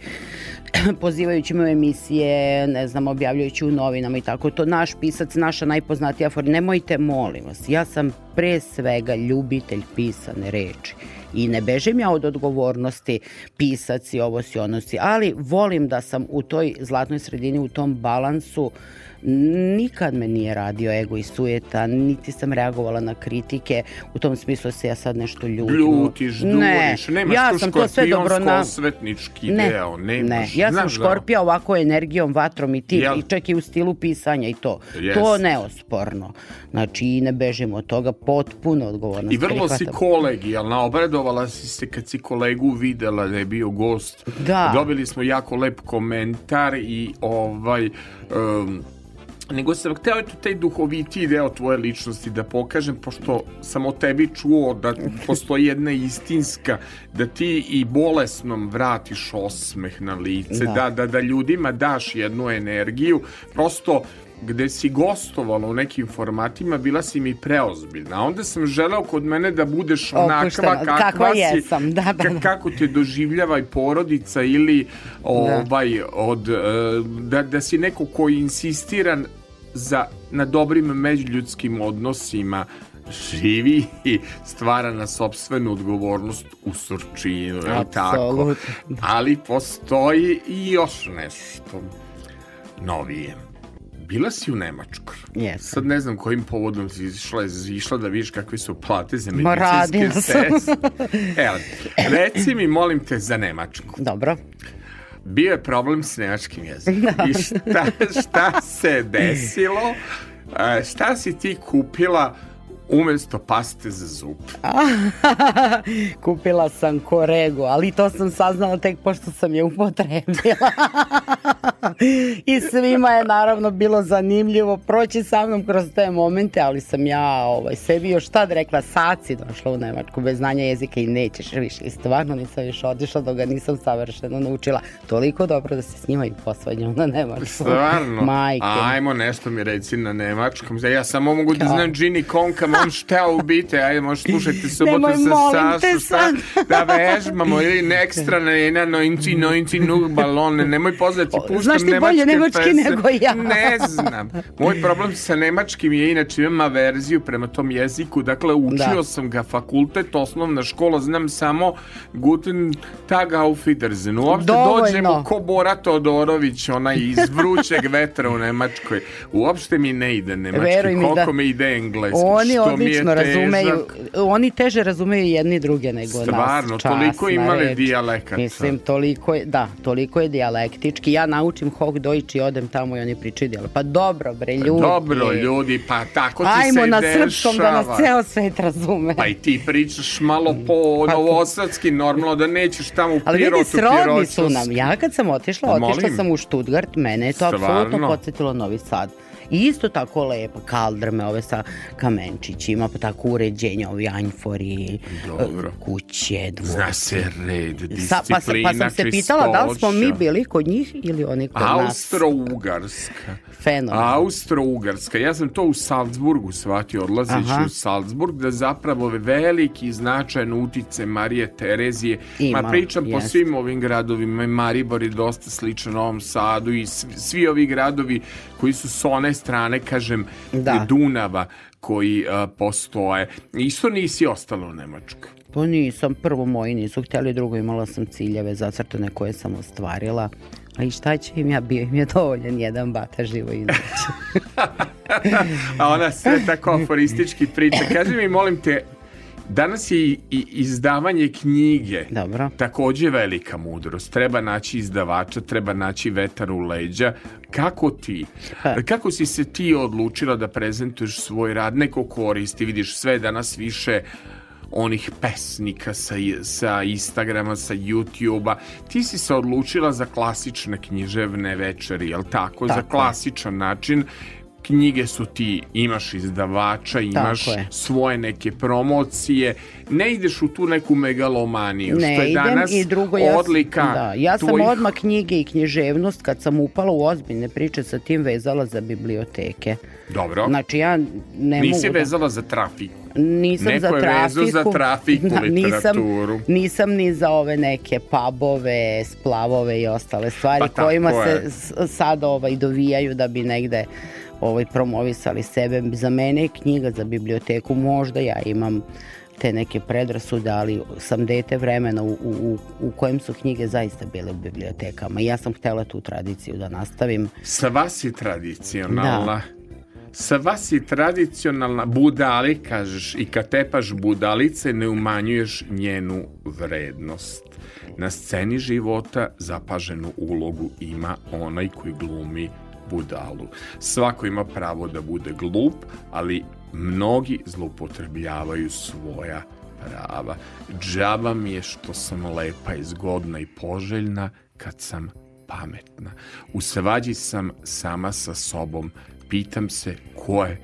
[clears throat] pozivajući me u emisije, ne znam, objavljujući u novinama i tako, to naš pisac, naša najpoznatija for, nemojte, molim vas, ja sam pre svega ljubitelj pisane reči. I ne bežim ja od odgovornosti pisac i ovo si ono si, ali volim da sam u toj zlatnoj sredini, u tom balansu nikad me nije radio ego i sujeta, niti sam reagovala na kritike, u tom smislu se ja sad nešto ljutim. Ljutiš, duriš, nemaš ja tu sam to sve dobro na... osvetnički Ne, deo, ne, nemaš. ja sam da- škorpija ovako energijom, vatrom i ti, Jel? i čak i u stilu pisanja i to. Jest. To neosporno. Znači, i ne bežim od toga, potpuno odgovornost I vrlo si prihvatam. kolegijalna, obradovala si se kad si kolegu videla da je bio gost. Da. Dobili smo jako lep komentar i ovaj... Um, nego sam hteo eto taj duhovitiji deo tvoje ličnosti da pokažem, pošto sam o tebi čuo da postoji jedna istinska, da ti i bolesnom vratiš osmeh na lice, Da. da, da, da ljudima daš jednu energiju, prosto gde si gostovala u nekim formatima, bila si mi preozbiljna. Onda sam želeo kod mene da budeš onakva kakva, kakva si, jesam, da, da, da. kako te doživljava i porodica ili ovaj, od, e, da, da si neko koji insistira za, na dobrim međuljudskim odnosima živi i stvara na sobstvenu odgovornost u surčinu, je tako? Ali postoji i još nešto novije. Bila si u Nemačkoj. Jesam. Sad ne znam kojim povodom si išla, išla da vidiš kakve su plate za medicinske sestre. Evo, [laughs] reci mi, molim te, za Nemačku. Dobro. Bio je problem s nemačkim jezikom. I šta, šta se desilo? [laughs] E, Šta si ti kupila umesto paste za zub? [laughs] Kupila sam koregu, ali to sam saznala tek pošto sam je upotrebila. [laughs] I svima je naravno bilo zanimljivo proći sa mnom kroz te momente, ali sam ja ovaj, sebi još tad rekla, sad si došla u Nemačku bez znanja jezika i nećeš više. I stvarno nisam više otišla dok ga nisam savršeno naučila. Toliko dobro da se s njima i posvađam na Nemačku. Stvarno? [laughs] Majke. Ajmo nešto mi reci na nemačkom. Ja samo mogu da znam Ginny Konka, on šta ubite, ajde možeš slušati subotu sa Sašu, šta da vežbamo ili ne ekstra ne na noinci, noinci, nu balone, nemoj pozvati, puštam znaš ti bolje nemački nego ja. Ne znam. Moj problem sa nemačkim je inače imam averziju prema tom jeziku, dakle učio Da. sam ga fakultet, osnovna škola, znam samo Guten Tag auf Wiedersehen. Uopšte Dovoljno. dođemo ko Bora Todorović, onaj iz vrućeg vetra u Nemačkoj. Uopšte mi ne ide nemački, Veruj mi koliko da- mi ide engleski. Oni mi odlično razumeju, oni teže razumeju jedni druge nego Stvarno, nas. toliko časna imali reč. dijalekata. Mislim, toliko je, da, toliko je dijalektički. Ja naučim Hochdeutsch i odem tamo i oni pričaju dijalekt. Pa dobro bre, ljudi. Dobro, ljudi, pa tako ti Ajmo se na dešava. srpskom da nas ceo svet razume. Pa i ti pričaš malo po novosadski, normalno da nećeš tamo u Ali vidi, srodni su nam. Ja kad sam otišla, Pa otišla sam u Stuttgart, mene je to Stvarno? apsolutno podsjetilo Novi Sad. I isto tako lepo, kaldrme ove sa kamenčićima, pa tako uređenja, ovi anjfori, Dobro. kuće, dvorište. Zna se red, Sa, pa, sam, pa sam se pitala da li smo mi bili kod njih ili oni kod nas. Austro-Ugarska. Fenomen. Austro-Ugarska. Ja sam to u Salzburgu shvatio, odlazeći Aha. u Salzburg, da zapravo veliki značajan utice Marije Terezije. Ima, Ma pričam po jest. svim ovim gradovima. Maribor je dosta sličan Novom Sadu i svi, svi ovi gradovi koji su s one strane, kažem, Da. Dunava koji a, postoje. Isto nisi ostalo u Nemačkoj. Pa nisam, prvo moji nisu htjeli, drugo imala sam ciljeve zacrtane koje sam ostvarila. A i šta će im ja, bio im je dovoljan jedan bata živo izaći. [laughs] A ona sve tako aforistički priča. Kaži mi, molim te, danas je i, izdavanje knjige Dobro. takođe velika mudrost. Treba naći izdavača, treba naći vetar u leđa. Kako ti, kako si se ti odlučila da prezentuješ svoj rad? Neko koristi, vidiš sve danas više onih pesnika sa, sa Instagrama, sa YouTubea. Ti si se odlučila za klasične književne večeri, jel tako? Za Tako je. klasičan način knjige su ti, imaš izdavača, imaš je. svoje neke promocije, ne ideš u tu neku megalomaniju, što Ne je idem danas i drugo ja, odlika da, ja sam tvojih- odmah knjige i književnost kad sam upala u ozbiljne priče sa tim vezala za biblioteke. Dobro, Znači ja ne nisi mogu da- vezala za trafiku. Nisam Neko za je trafiku. vezao za trafiku literaturu. Nisam, nisam ni za ove neke pubove, splavove i ostale stvari Pa kojima je. se sad ovaj, dovijaju da bi negde ovaj, promovisali sebe. Za mene je knjiga za biblioteku, možda ja imam te neke predrasude, ali sam dete vremena u, u, u kojem su knjige zaista bile u bibliotekama. I ja sam htela tu tradiciju da nastavim. Sva si tradicionalna. Sva si tradicionalna budali, kažeš, i kad tepaš budalice ne umanjuješ njenu vrednost. Na sceni života zapaženu ulogu ima onaj koji glumi budalu. Svako ima pravo da bude glup, ali mnogi zloupotrebljavaju svoja prava. Džaba mi je što sam lepa i zgodna i poželjna kad sam pametna. U svađi sam sama sa sobom. Pitam se ko je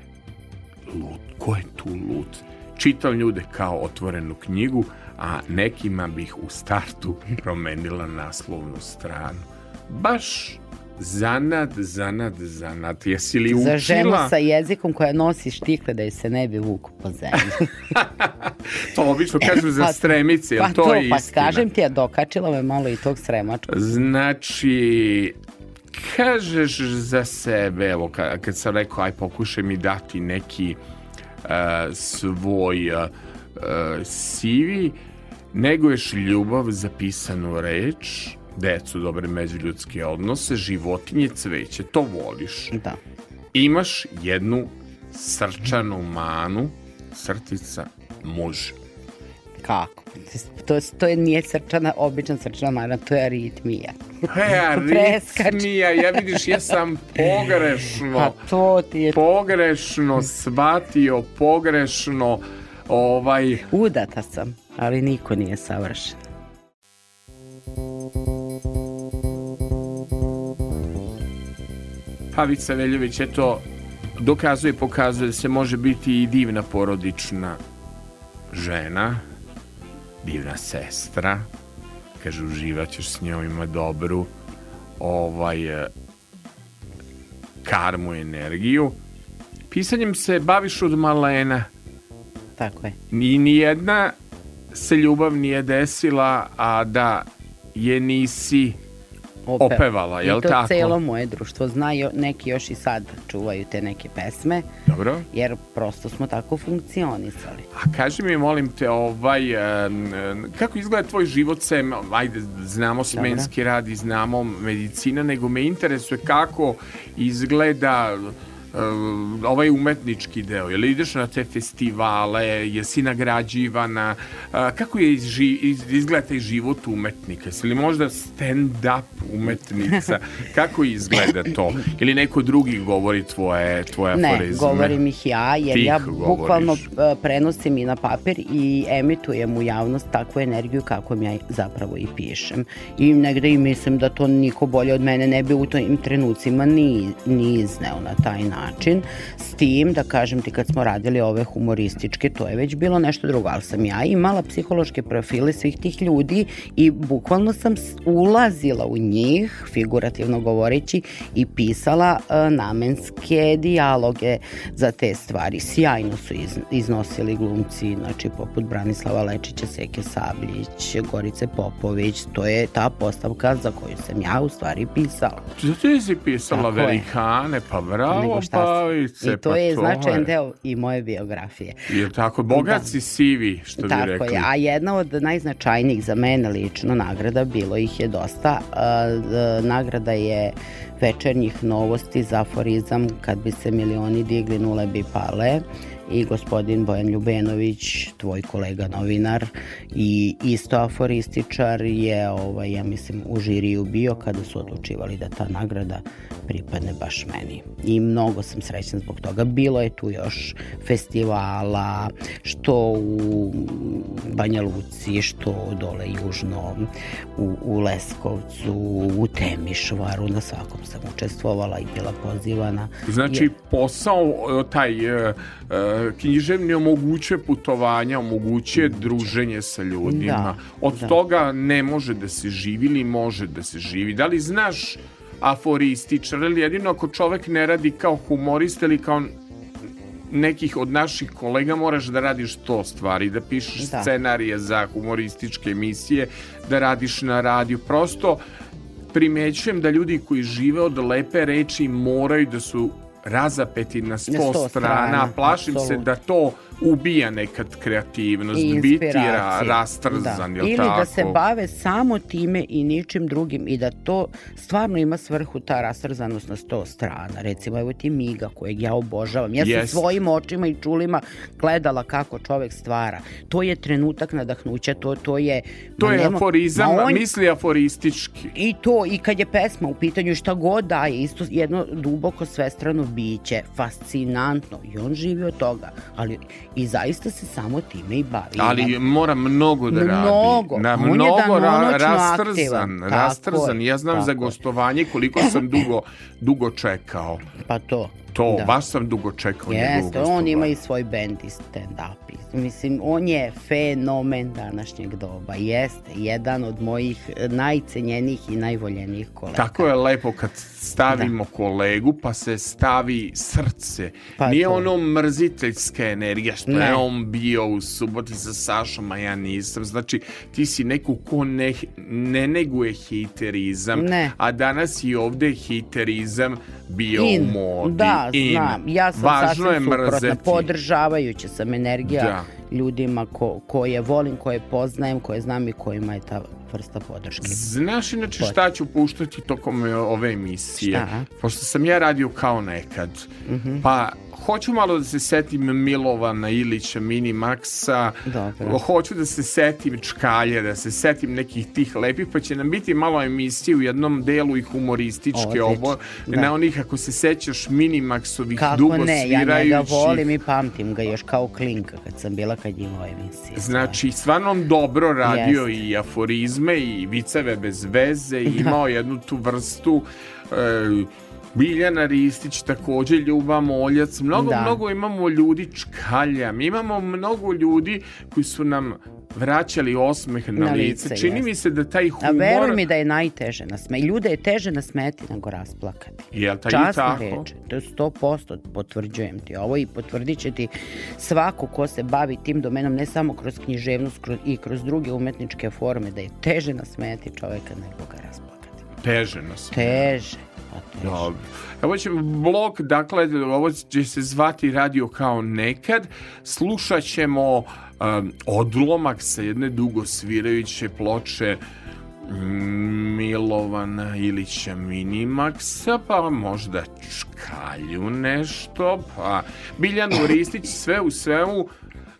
lud, ko je tu lud. Čitam ljude kao otvorenu knjigu, a nekima bih u startu [laughs] promenila naslovnu stranu. Baš zanad, zanad, zanad. Jesi li učila? Za ženu sa jezikom koja nosi štikle da je se ne bi vuku po zemlji. [laughs] To obično kažu za Pa- stremice, pa to, je pa istina? kažem ti, a dokačila me malo i tog sremačkog. Znači, kažeš za sebe, evo, ka- kad sam rekao, aj pokušaj mi dati neki uh, svoj uh, uh, CV, neguješ ljubav za pisanu reč, decu, dobre međuljudske odnose, životinje, cveće, to voliš. Da. Imaš jednu srčanu manu, srtica muž. Kako? To, to je nije srčana, obična srčana mana, to je aritmija. E, [laughs] Preskač. aritmija, ja vidiš, ja sam pogrešno, Pa to ti je pogrešno shvatio, pogrešno, ovaj, udata sam, ali niko nije savršen. Pavica Veljović eto dokazuje i pokazuje da se može biti i divna porodična žena, divna sestra, kaže uživat ćeš s njom, ima dobru ovaj, e, karmu energiju. Pisanjem se baviš od malena. Tako je. Ni, ni jedna se ljubav nije desila, a da je nisi Ope- opevala, jel I to tako? celo moje društvo zna, jo- neki još i sad čuvaju te neke pesme, Dobro. jer prosto smo tako funkcionisali. A kaži mi, molim te, ovaj, em, kako izgleda tvoj život sem, ajde, znamo smenski rad i znamo medicina, nego me interesuje kako izgleda ovaj umetnički deo. Jel ideš na te festivale, jesi nagrađivana, kako je izži, iz, izgleda taj život umetnika? Jesi li možda stand-up umetnica? [laughs] kako izgleda to? Ili neko drugi govori tvoje, tvoje Ne, aforizme? govorim ih ja, jer Ti ja bukvalno govoriš. e, prenosim i na papir i emitujem u javnost takvu energiju kako ja zapravo i pišem. I negde i mislim da to niko bolje od mene ne bi u tim trenucima ni, ni izneo na taj način. S tim, da kažem ti, kad smo radili ove humorističke, to je već bilo nešto drugo, ali sam ja imala psihološke profile svih tih ljudi i bukvalno sam ulazila u njih, figurativno govoreći, i pisala e, namenske dijaloge za te stvari. Sjajno su iz, iznosili glumci, znači poput Branislava Lečića, Seke Sabljić, Gorice Popović, to je ta postavka za koju sam ja u stvari pisala. Je si pisala Tako je. velikane, pa bravo, Sam. Pavice, I to pa je to značajan je. deo i moje biografije. Je tako, bogat Da. si sivi, što bi Tako rekli. je, a jedna od najznačajnijih za mene lično nagrada, bilo ih je dosta, d- nagrada je večernjih novosti za aforizam kad bi se milioni digli nule bi pale i gospodin Bojan Ljubenović, tvoj kolega novinar i isto aforističar je, ovaj, ja mislim, u žiriju bio kada su odlučivali da ta nagrada pripadne baš meni. I mnogo sam srećna zbog toga. Bilo je tu još festivala, što u Banja Luci, što dole južno, u, u Leskovcu, u Temišvaru, na svakom sam učestvovala i bila pozivana. Znači, posao taj e, e, književni omogućuje putovanja, omogućuje druženje sa ljudima. Da, Od da. toga ne može da se živi ili može da se živi. Da li znaš aforističar ili jedino ako čovek ne radi kao humorista ili kao nekih od naših kolega moraš da radiš to stvari, da pišeš Da. scenarije za humorističke emisije, da radiš na radiju. Prosto primećujem da ljudi koji žive od lepe reči moraju da su razapeti na sto, sto strana, strana, plašim se apsolutno. da to ubija nekad kreativnost, i biti ra, rastrzan, jel Ili tako? da se bave samo time i ničim drugim i da to stvarno ima svrhu ta rastrzanost na sto strana. Recimo, evo ti Miga kojeg ja obožavam. Ja sam svojim očima i čulima gledala kako čovek stvara. To je trenutak nadahnuća, to, to je... To ma je nema- aforizam, ma on- misli aforistički. I to, i kad je pesma u pitanju, šta god daje, isto jedno duboko svestrano biće, fascinantno. I on živi od toga, ali i zaista se samo time i bavi. Ali mora mnogo da radi. Mnogo. Na, On je mnogo ra, danonoćno rastrzan. Tako rastrzan. je, Ja znam za je. gostovanje koliko sam dugo, dugo čekao. Pa to. To, Da. baš sam dugo čekao njegovo Jeste, on ima i svoj bend i stand-up. Mislim, on je fenomen današnjeg doba. Jeste, jedan od mojih najcenjenijih i najvoljenijih kolega. Tako je lepo kad stavimo kolegu pa se stavi srce. Pa Nije to. ono mrziteljska energija što Ne. je on bio u suboti sa Sašom, a ja nisam. Znači ti si neku ko ne, ne neguje hejterizam, Ne. a danas i ovde je hejterizam bio In. u modi. Da, In. znam. Ja sam Važno sasvim je suprotna. mrzeti. Podržavajuća sam energija Da. ljudima ko, koje volim, koje poznajem, koje znam i kojima je ta vrsta podrške. Znaš inače šta ću puštati tokom ove emisije? Šta? Pošto sam ja radio kao nekad. Pa hoću malo da se setim Milovana Ilića, Minimaxa. Dobro. Hoću da se setim Čkalje, da se setim nekih tih lepih, pa će nam biti malo emisije u jednom delu i humorističke Odlično, ovo. da. Na onih, ako se sećaš, Minimaxovih Kako dugo ne, ja njega svirajućih. volim i pamtim ga još kao klinka kad sam bila kad je imao emisije. Znači, stvarno on dobro radio Jeste. i aforizme i viceve bez veze i imao jednu tu vrstu e, Biljana Ristić, takođe Ljuba Moljac, mnogo, Da. mnogo imamo ljudi čkalja, mi imamo mnogo ljudi koji su nam vraćali osmeh na, Na lice. lice, Čini jeste. mi se da taj A humor... veruj mi da je najteže nasmeti. Ljude je teže nasmeti nego rasplakati. Jel ta i Časna tako? reč, to je 100% potvrđujem ti ovo i potvrdit će ti svako ko se bavi tim domenom, ne samo kroz književnost kroz, i kroz druge umetničke forme, da je teže nasmeti čoveka nego ga rasplakati. Teže nas. Teže. Dobro. Ovo će blok, dakle, ovo će se zvati radio kao nekad. Slušat ćemo um, odlomak sa jedne dugo svirajuće ploče mm, Milovana Ilića Minimaxa, pa možda Čkalju nešto, pa Biljanu Ristić, sve u svemu,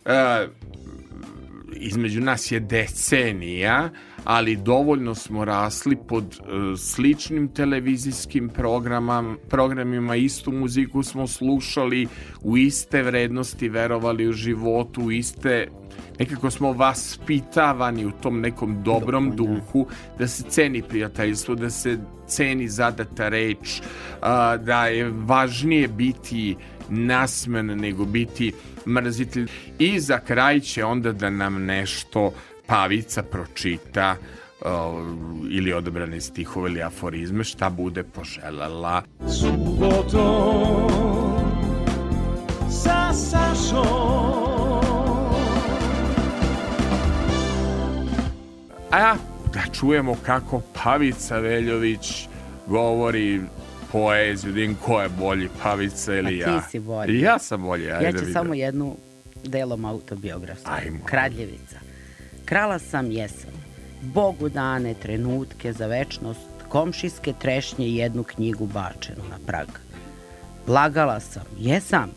e, između nas je decenija, ali dovoljno smo rasli pod e, sličnim televizijskim programama, programima, istu muziku smo slušali, u iste vrednosti verovali u životu, u iste nekako smo vaspitavani u tom nekom dobrom duhu, da se ceni prijateljstvo, da se ceni zadata reč, a, da je važnije biti nasmen nego biti mrzitelj. I za kraj će onda da nam nešto Pavica pročita uh, ili odabrane stihove ili aforizme, šta bude poželela. Subotom sa Sašom A da čujemo kako Pavica Veljović govori poeziju, da vidim ko je bolji, Pavica ili A ti ja. si bolji. Ja sam bolji, ajde Ja ću vidim. samo jednu delom autobiografsku. Ajmo. Kradljevica. Krala sam jesam. Bogu dane trenutke za večnost, komšijske trešnje i jednu knjigu bačenu na prag. Lagala sam, jesam.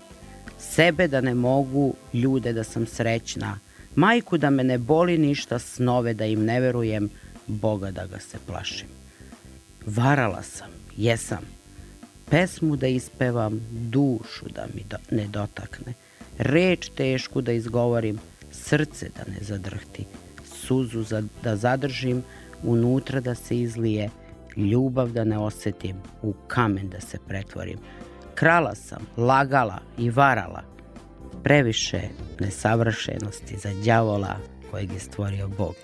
Sebe da ne mogu, ljude da sam srećna, majku da me ne boli ništa, snove da im ne verujem, Boga da ga se plašim. Varala sam, jesam. Pesmu da ispevam, dušu da mi do, ne dotakne. Reč tešku da izgovorim, srce da ne zadrhti. Suzu za, da zadržim, unutra da se izlije, ljubav da ne osetim, u kamen da se pretvorim. Krala sam, lagala i varala. Previše nesavršenosti za đavola kojeg je stvorio Bog.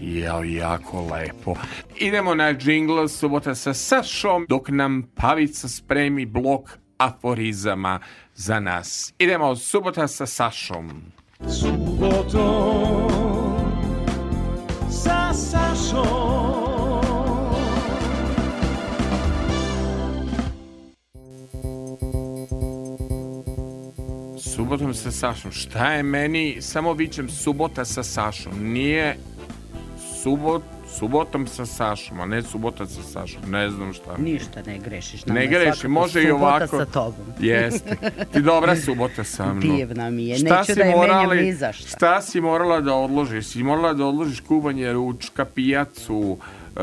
Jao, jako lepo. Idemo na džingl subota sa Sašom, dok nam Pavica spremi blok aforizama za nas. Idemo subota sa Sašom. Subotom Subotom sa Sašom. Šta je meni? Samo vičem subota sa Sašom. Nije subot, subotom sa Sašom, a ne subota sa Sašom. Ne znam šta. Ništa ne grešiš. Ne je greši, svakako može i subota ovako. sa tobom. [laughs] Jeste. Ti dobra subota sa mnom. Divna mi je. Šta Neću da je morali- menjam ni za šta. Šta si morala da odložiš? Si morala da odložiš kubanje ručka, pijacu, e,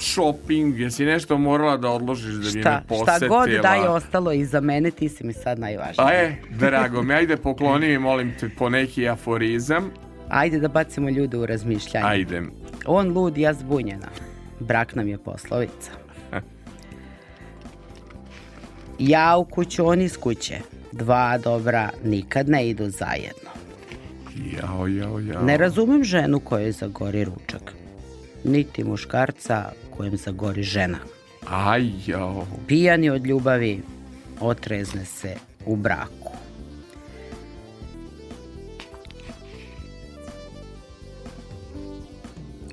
shopping, jesi nešto morala da odložiš da bi me posetila? šta god da je ostalo iza mene, ti si mi sad najvažniji. A je, drago mi, ajde pokloni mi, molim te, po neki aforizam. Ajde da bacimo ljude u razmišljanje. Ajde. On lud, ja zbunjena. Brak nam je poslovica. [laughs] Ja u kuću, on iz kuće. Dva dobra nikad ne idu zajedno. Jao, jao, jao. Ne razumem ženu kojoj zagori ručak. Niti muškarca kojem zagori žena. Aj, jao. Pijani od ljubavi otrezne se u braku.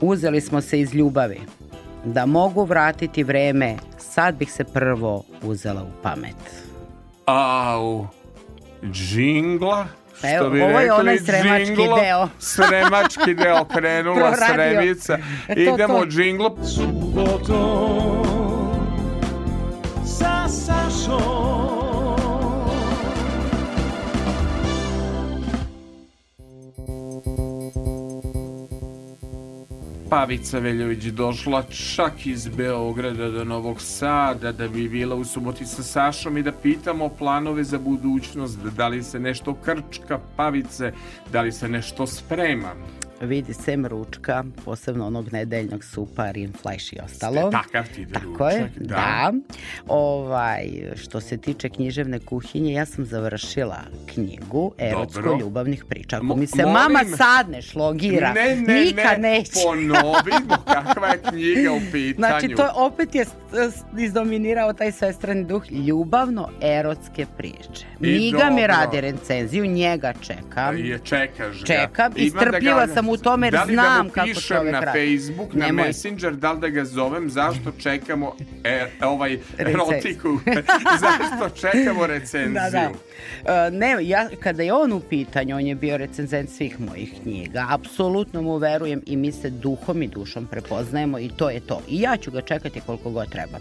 Uzeli smo se iz ljubavi. Da mogu vratiti vreme, sad bih se prvo uzela u pamet. Au. Džingla? Što Evo, bi ovo je rekli, onaj sremački džinglo, deo. [laughs] Sremački deo, krenula sremica. To, to. Idemo džinglo. Subotom sa Sašom Pavica Veljović došla čak iz Beograda do Novog Sada da bi bila u suboti sa Sašom i da pitamo planove za budućnost, da li se nešto krčka Pavice, da li se nešto sprema. Vidi, sem ručka, posebno onog nedeljnog supa, rinflash i ostalo. Takav ti ide Tako je, ručak, da. da. Ovaj, što se tiče književne kuhinje, ja sam završila knjigu Erotsko Dobro. ljubavnih priča. Ako Mo- mi se molim- mama sadne šlogira, Ne, ne, nikad ne, neće. ponovimo [laughs] kakva je knjiga u pitanju. Znači, to je, opet je izdominirao taj svestrani duh ljubavno-erotske priče. I Miga mi dobro. radi recenziju, njega čekam. Je, čekaš ga. Čekam i da strpljiva ga- sam u tome jer da li znam da mu kako pišem na radi? Facebook, na Nemoj. Messenger, da li da ga zovem, zašto čekamo e, ovaj erotiku, [laughs] zašto čekamo recenziju. Da, da. E, ne, ja, kada je on u pitanju, on je bio recenzent svih mojih knjiga. Apsolutno mu verujem i mi se duhom i dušom prepoznajemo i to je to. I ja ću ga čekati koliko god treba.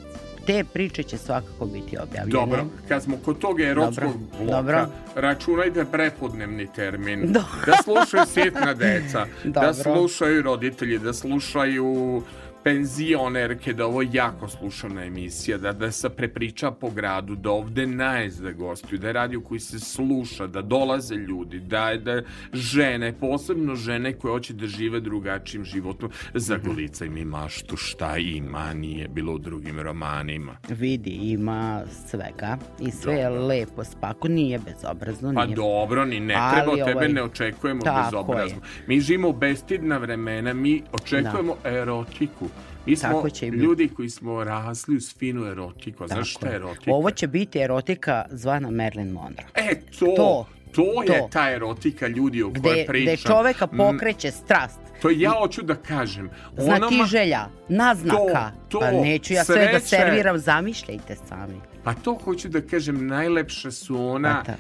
Te priče će svakako biti objavljene. Dobro, kad smo kod tog erotskog Dobro, bloka, dobro. računajte prepodnevni termin. Do- Da slušaju sitna deca, [laughs] da Dobro. slušaju roditelji, da slušaju penzionerke, da ovo jako slušana emisija, da, da se prepriča po gradu, da ovde najezda gostuju, da je radio koji se sluša, da dolaze ljudi, da, da žene, posebno žene koje hoće da žive drugačijim životom, zagolicaj mi maštu šta ima, nije bilo u drugim romanima. Vidi, ima svega i sve je lepo spako, nije bezobrazno. Pa nije... dobro, ni ne Ali treba, od tebe ovaj- ne očekujemo Tako bezobrazno. Mi živimo u bestidna vremena, mi očekujemo erotiku. Mi smo Tako će ljudi koji smo rasli uz finu erotiku. A znaš šta je erotika? Ovo će biti erotika zvana Marilyn Monroe. E, to, To, to, je to. ta erotika ljudi o kojoj pričam. gde čoveka Mm, pokreće strast, To ja hoću da kažem. znatiželja, naznaka. To, to, pa neću ja sve da sreće. serviram, zamišljajte sami. Pa to hoću da kažem, najlepša su ona Pa.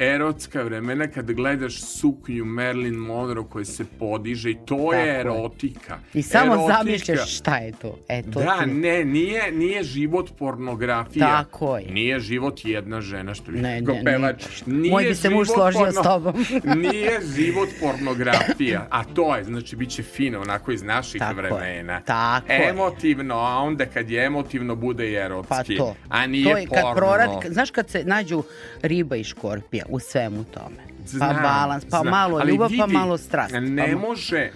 Erotska vremena kad gledaš suknju Marilyn Monroe koja se podiže i to Tako je je. erotika. I samo Erotika. zamišljaš šta je to. E, to Da, ti- ne, nije, nije život pornografija. Tako je. Nije život jedna žena, što bi Ne, ne, pevač. ništa. Nije Moj bi se muž složio s tobom. [laughs] nije život pornografija, a to je, znači, bit će fino, onako iz naših Tako je, vremena. tako je. Emotivno, a onda kad je emotivno, bude i Pa erotski. to. A nije to je porno. kad proradi, znaš kad se nađu riba i škorpija u svemu tome. Pa Znam, balans, pa znam. malo ljubav, pa vidi, malo strast. Ne pa može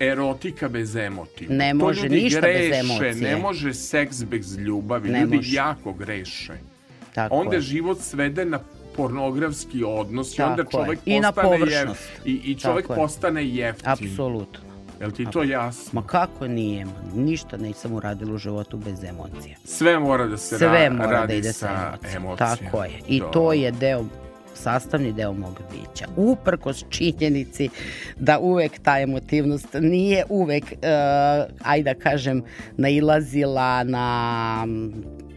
erotika bez emotiva. Ne To može ništa bez greše, emocije. Ne može seks bez ljubavi. Ne ljudi može. jako greše. Tako onda je. život svede na pornografski odnos i Tako onda je. čovjek I na postane površnost. jev- i, i čovjek Tako je. postane jeftin. Apsolutno. Jel ti to jasno? Ma kako nije? Ništa nisam uradila u životu bez emocija. Sve mora da se Sve ra- mora radi da ide sa sa emocijom. Tako je. I Dobro. to je deo sastavni deo mog bića. Uprkos činjenici da uvek ta emotivnost nije uvek, uh, ajde da kažem, nailazila na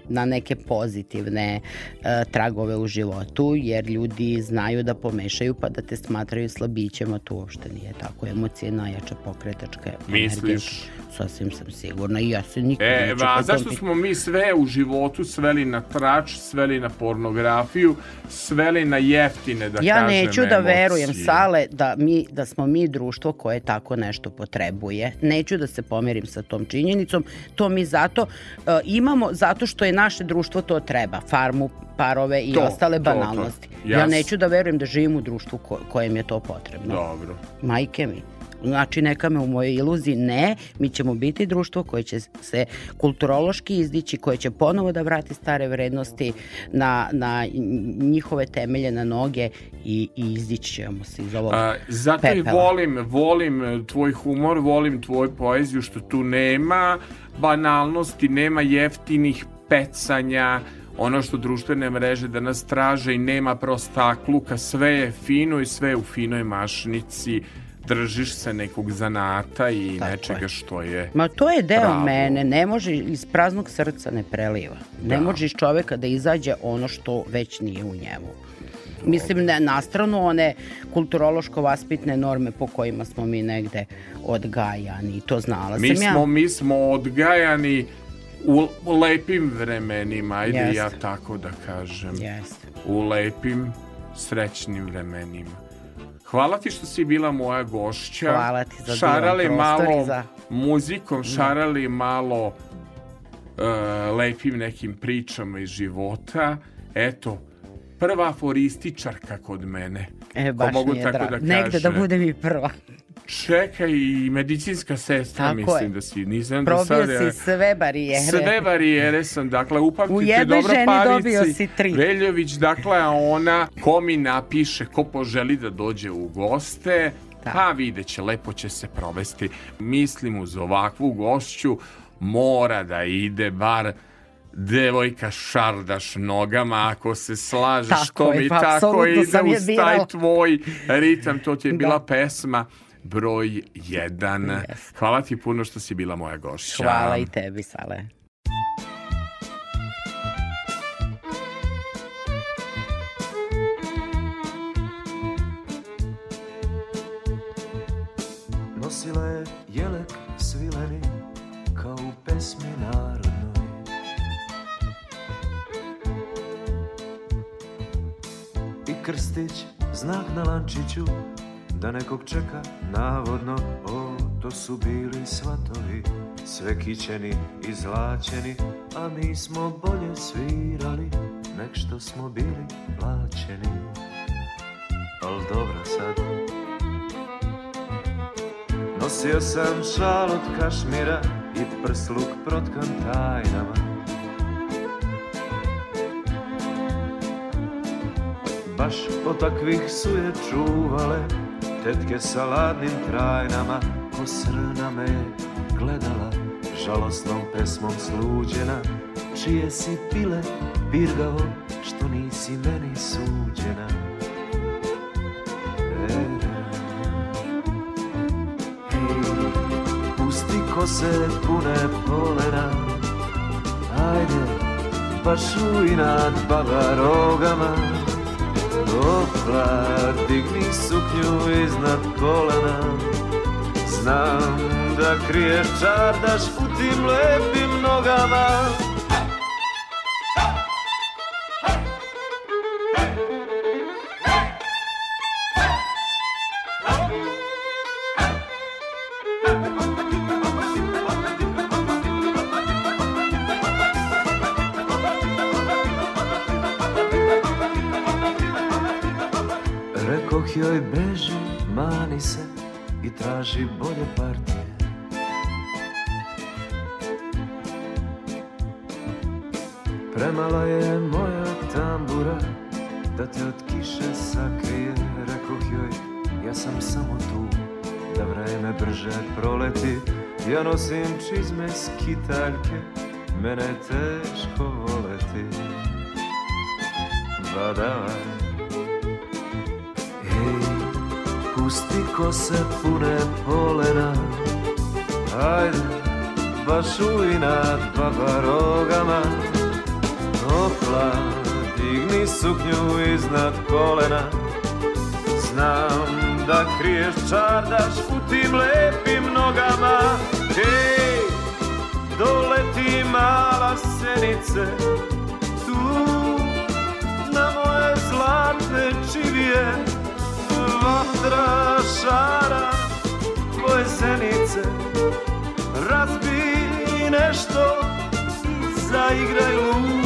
na neke pozitivne e, tragove u životu, jer ljudi znaju da pomešaju pa da te smatraju slabićem, a to uopšte nije tako. Emocija je najjača pokretačka Misliš? Sasvim sam sigurna i ja se nikad E, neću a zašto smo mi sve u životu sveli na trač, sveli na pornografiju, sveli na jeftine, da ja kažem, neću da emocije? verujem, Sale, da, mi, da smo mi društvo koje tako nešto potrebuje. Neću da se pomerim sa tom činjenicom. To mi zato e, imamo, zato što je naše društvo to treba. Farmu, parove i To, ostale to, to. banalnosti. Ja neću da verujem da živim u društvu ko, kojem je to potrebno. Dobro. Majke mi. Znači, neka me u mojoj iluziji ne, mi ćemo biti društvo koje će se kulturološki izdići, koje će ponovo da vrati stare vrednosti na, na njihove temelje, na noge i, i izdići ćemo se iz ovog A, zato i pepela. volim, volim e, tvoj humor, volim tvoju poeziju, što tu nema banalnosti, nema jeftinih pecanja, ono što društvene mreže danas traže i nema prostakluka, sve je fino i sve je u finoj mašnici, držiš se nekog zanata i Tako nečega je. što je Ma to je deo pravo. mene, ne može iz praznog srca ne preliva. Ne Da. može iz čoveka da izađe ono što već nije u njemu. Mislim, ne, na stranu one kulturološko vaspitne norme po kojima smo mi negde odgajani to znala Mi sam ja. smo, mi smo odgajani u, u lepim vremenima, ajde Jeste. ja tako da kažem. Jeste. U lepim, srećnim vremenima. Hvala ti što si bila moja gošća. Hvala ti za Šarali malo za- muzikom, šarali malo uh, lepim nekim pričama iz života. Eto, prva aforističarka kod mene. E, Ko baš mogu mi je tako drago. da Negde da budem i prva. Čekaj, i medicinska sestra, Tako mislim je. da si. Nisam Probio sada... si sve barijere. Sve barijere sam, dakle, upamtite U jednoj dobro ženi Pavici. dobio si tri. Veljović, dakle, ona ko mi napiše, ko poželi da dođe u goste, Da. pa vidjet će, lepo će se provesti. Mislim, uz ovakvu gošću mora da ide bar devojka šardaš nogama, ako se slažeš, Tako to je, mi pa tako ide uz taj tvoj ritam, to ti je Da. bila pesma broj jedan. Hvala ti puno što si bila moja gošća. Hvala i tebi, Sale. Nosila je jelek svileni kao u pesmi narodnoj I krstić znak na lančiću da nekog čeka navodno O, to su bili svatovi. Sve kićeni i zlačeni A mi smo bolje svirali nek što smo bili plaćeni. Al dobro sad. Nosio sam šal od kašmira i prsluk protkan tajnama Baš od takvih su je čuvale tetke sa ladnim trajnama Ko srna me gledala žalosnom pesmom sluđena Čije si pile birgao što nisi meni suđena. E, Pusti kose pune polena Ajde, baš u inat baba Opla, digni suknju iznad kolena. Znam da kriješ čardaš u tim lepim nogama Rekoh joj beži, mani se i traži bolje partije. Premala je moja tambura da te od kiše sakrije. Rekoh joj, ja sam samo tu da vreme brže proleti. Ja nosim čizme skitaljke, mene je teško voleti. Badavaj pusti kose pune polena. Ajde, baš u inat baba rogama Opla, digni suknju iznad kolena Znam da kriješ čardaš u tim lepim nogama. Ej, doleti mala senice Tu na moje zlatne čivije Vatra šara tvoje zenice Razbi nešto zaigraj ludo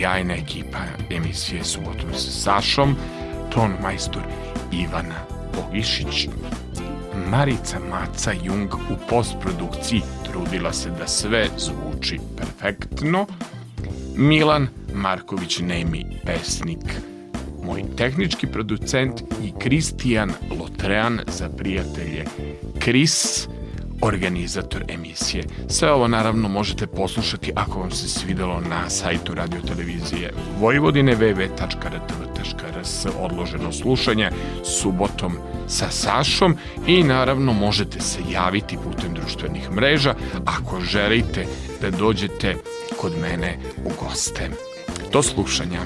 sjajna ekipa emisije Subotom sa Sašom, ton majstor Ivana Bogišić, Marica Maca Jung u postprodukciji trudila se da sve zvuči perfektno, Milan Marković Nemi pesnik, moj tehnički producent i Kristijan Lotrean za prijatelje. Kris, organizator emisije. Sve ovo naravno možete poslušati ako vam se svidelo na sajtu radio televizije Vojvodine www.rtv.rs odloženo slušanje subotom sa Sašom i naravno možete se javiti putem društvenih mreža ako želite da dođete kod mene u goste. Do slušanja.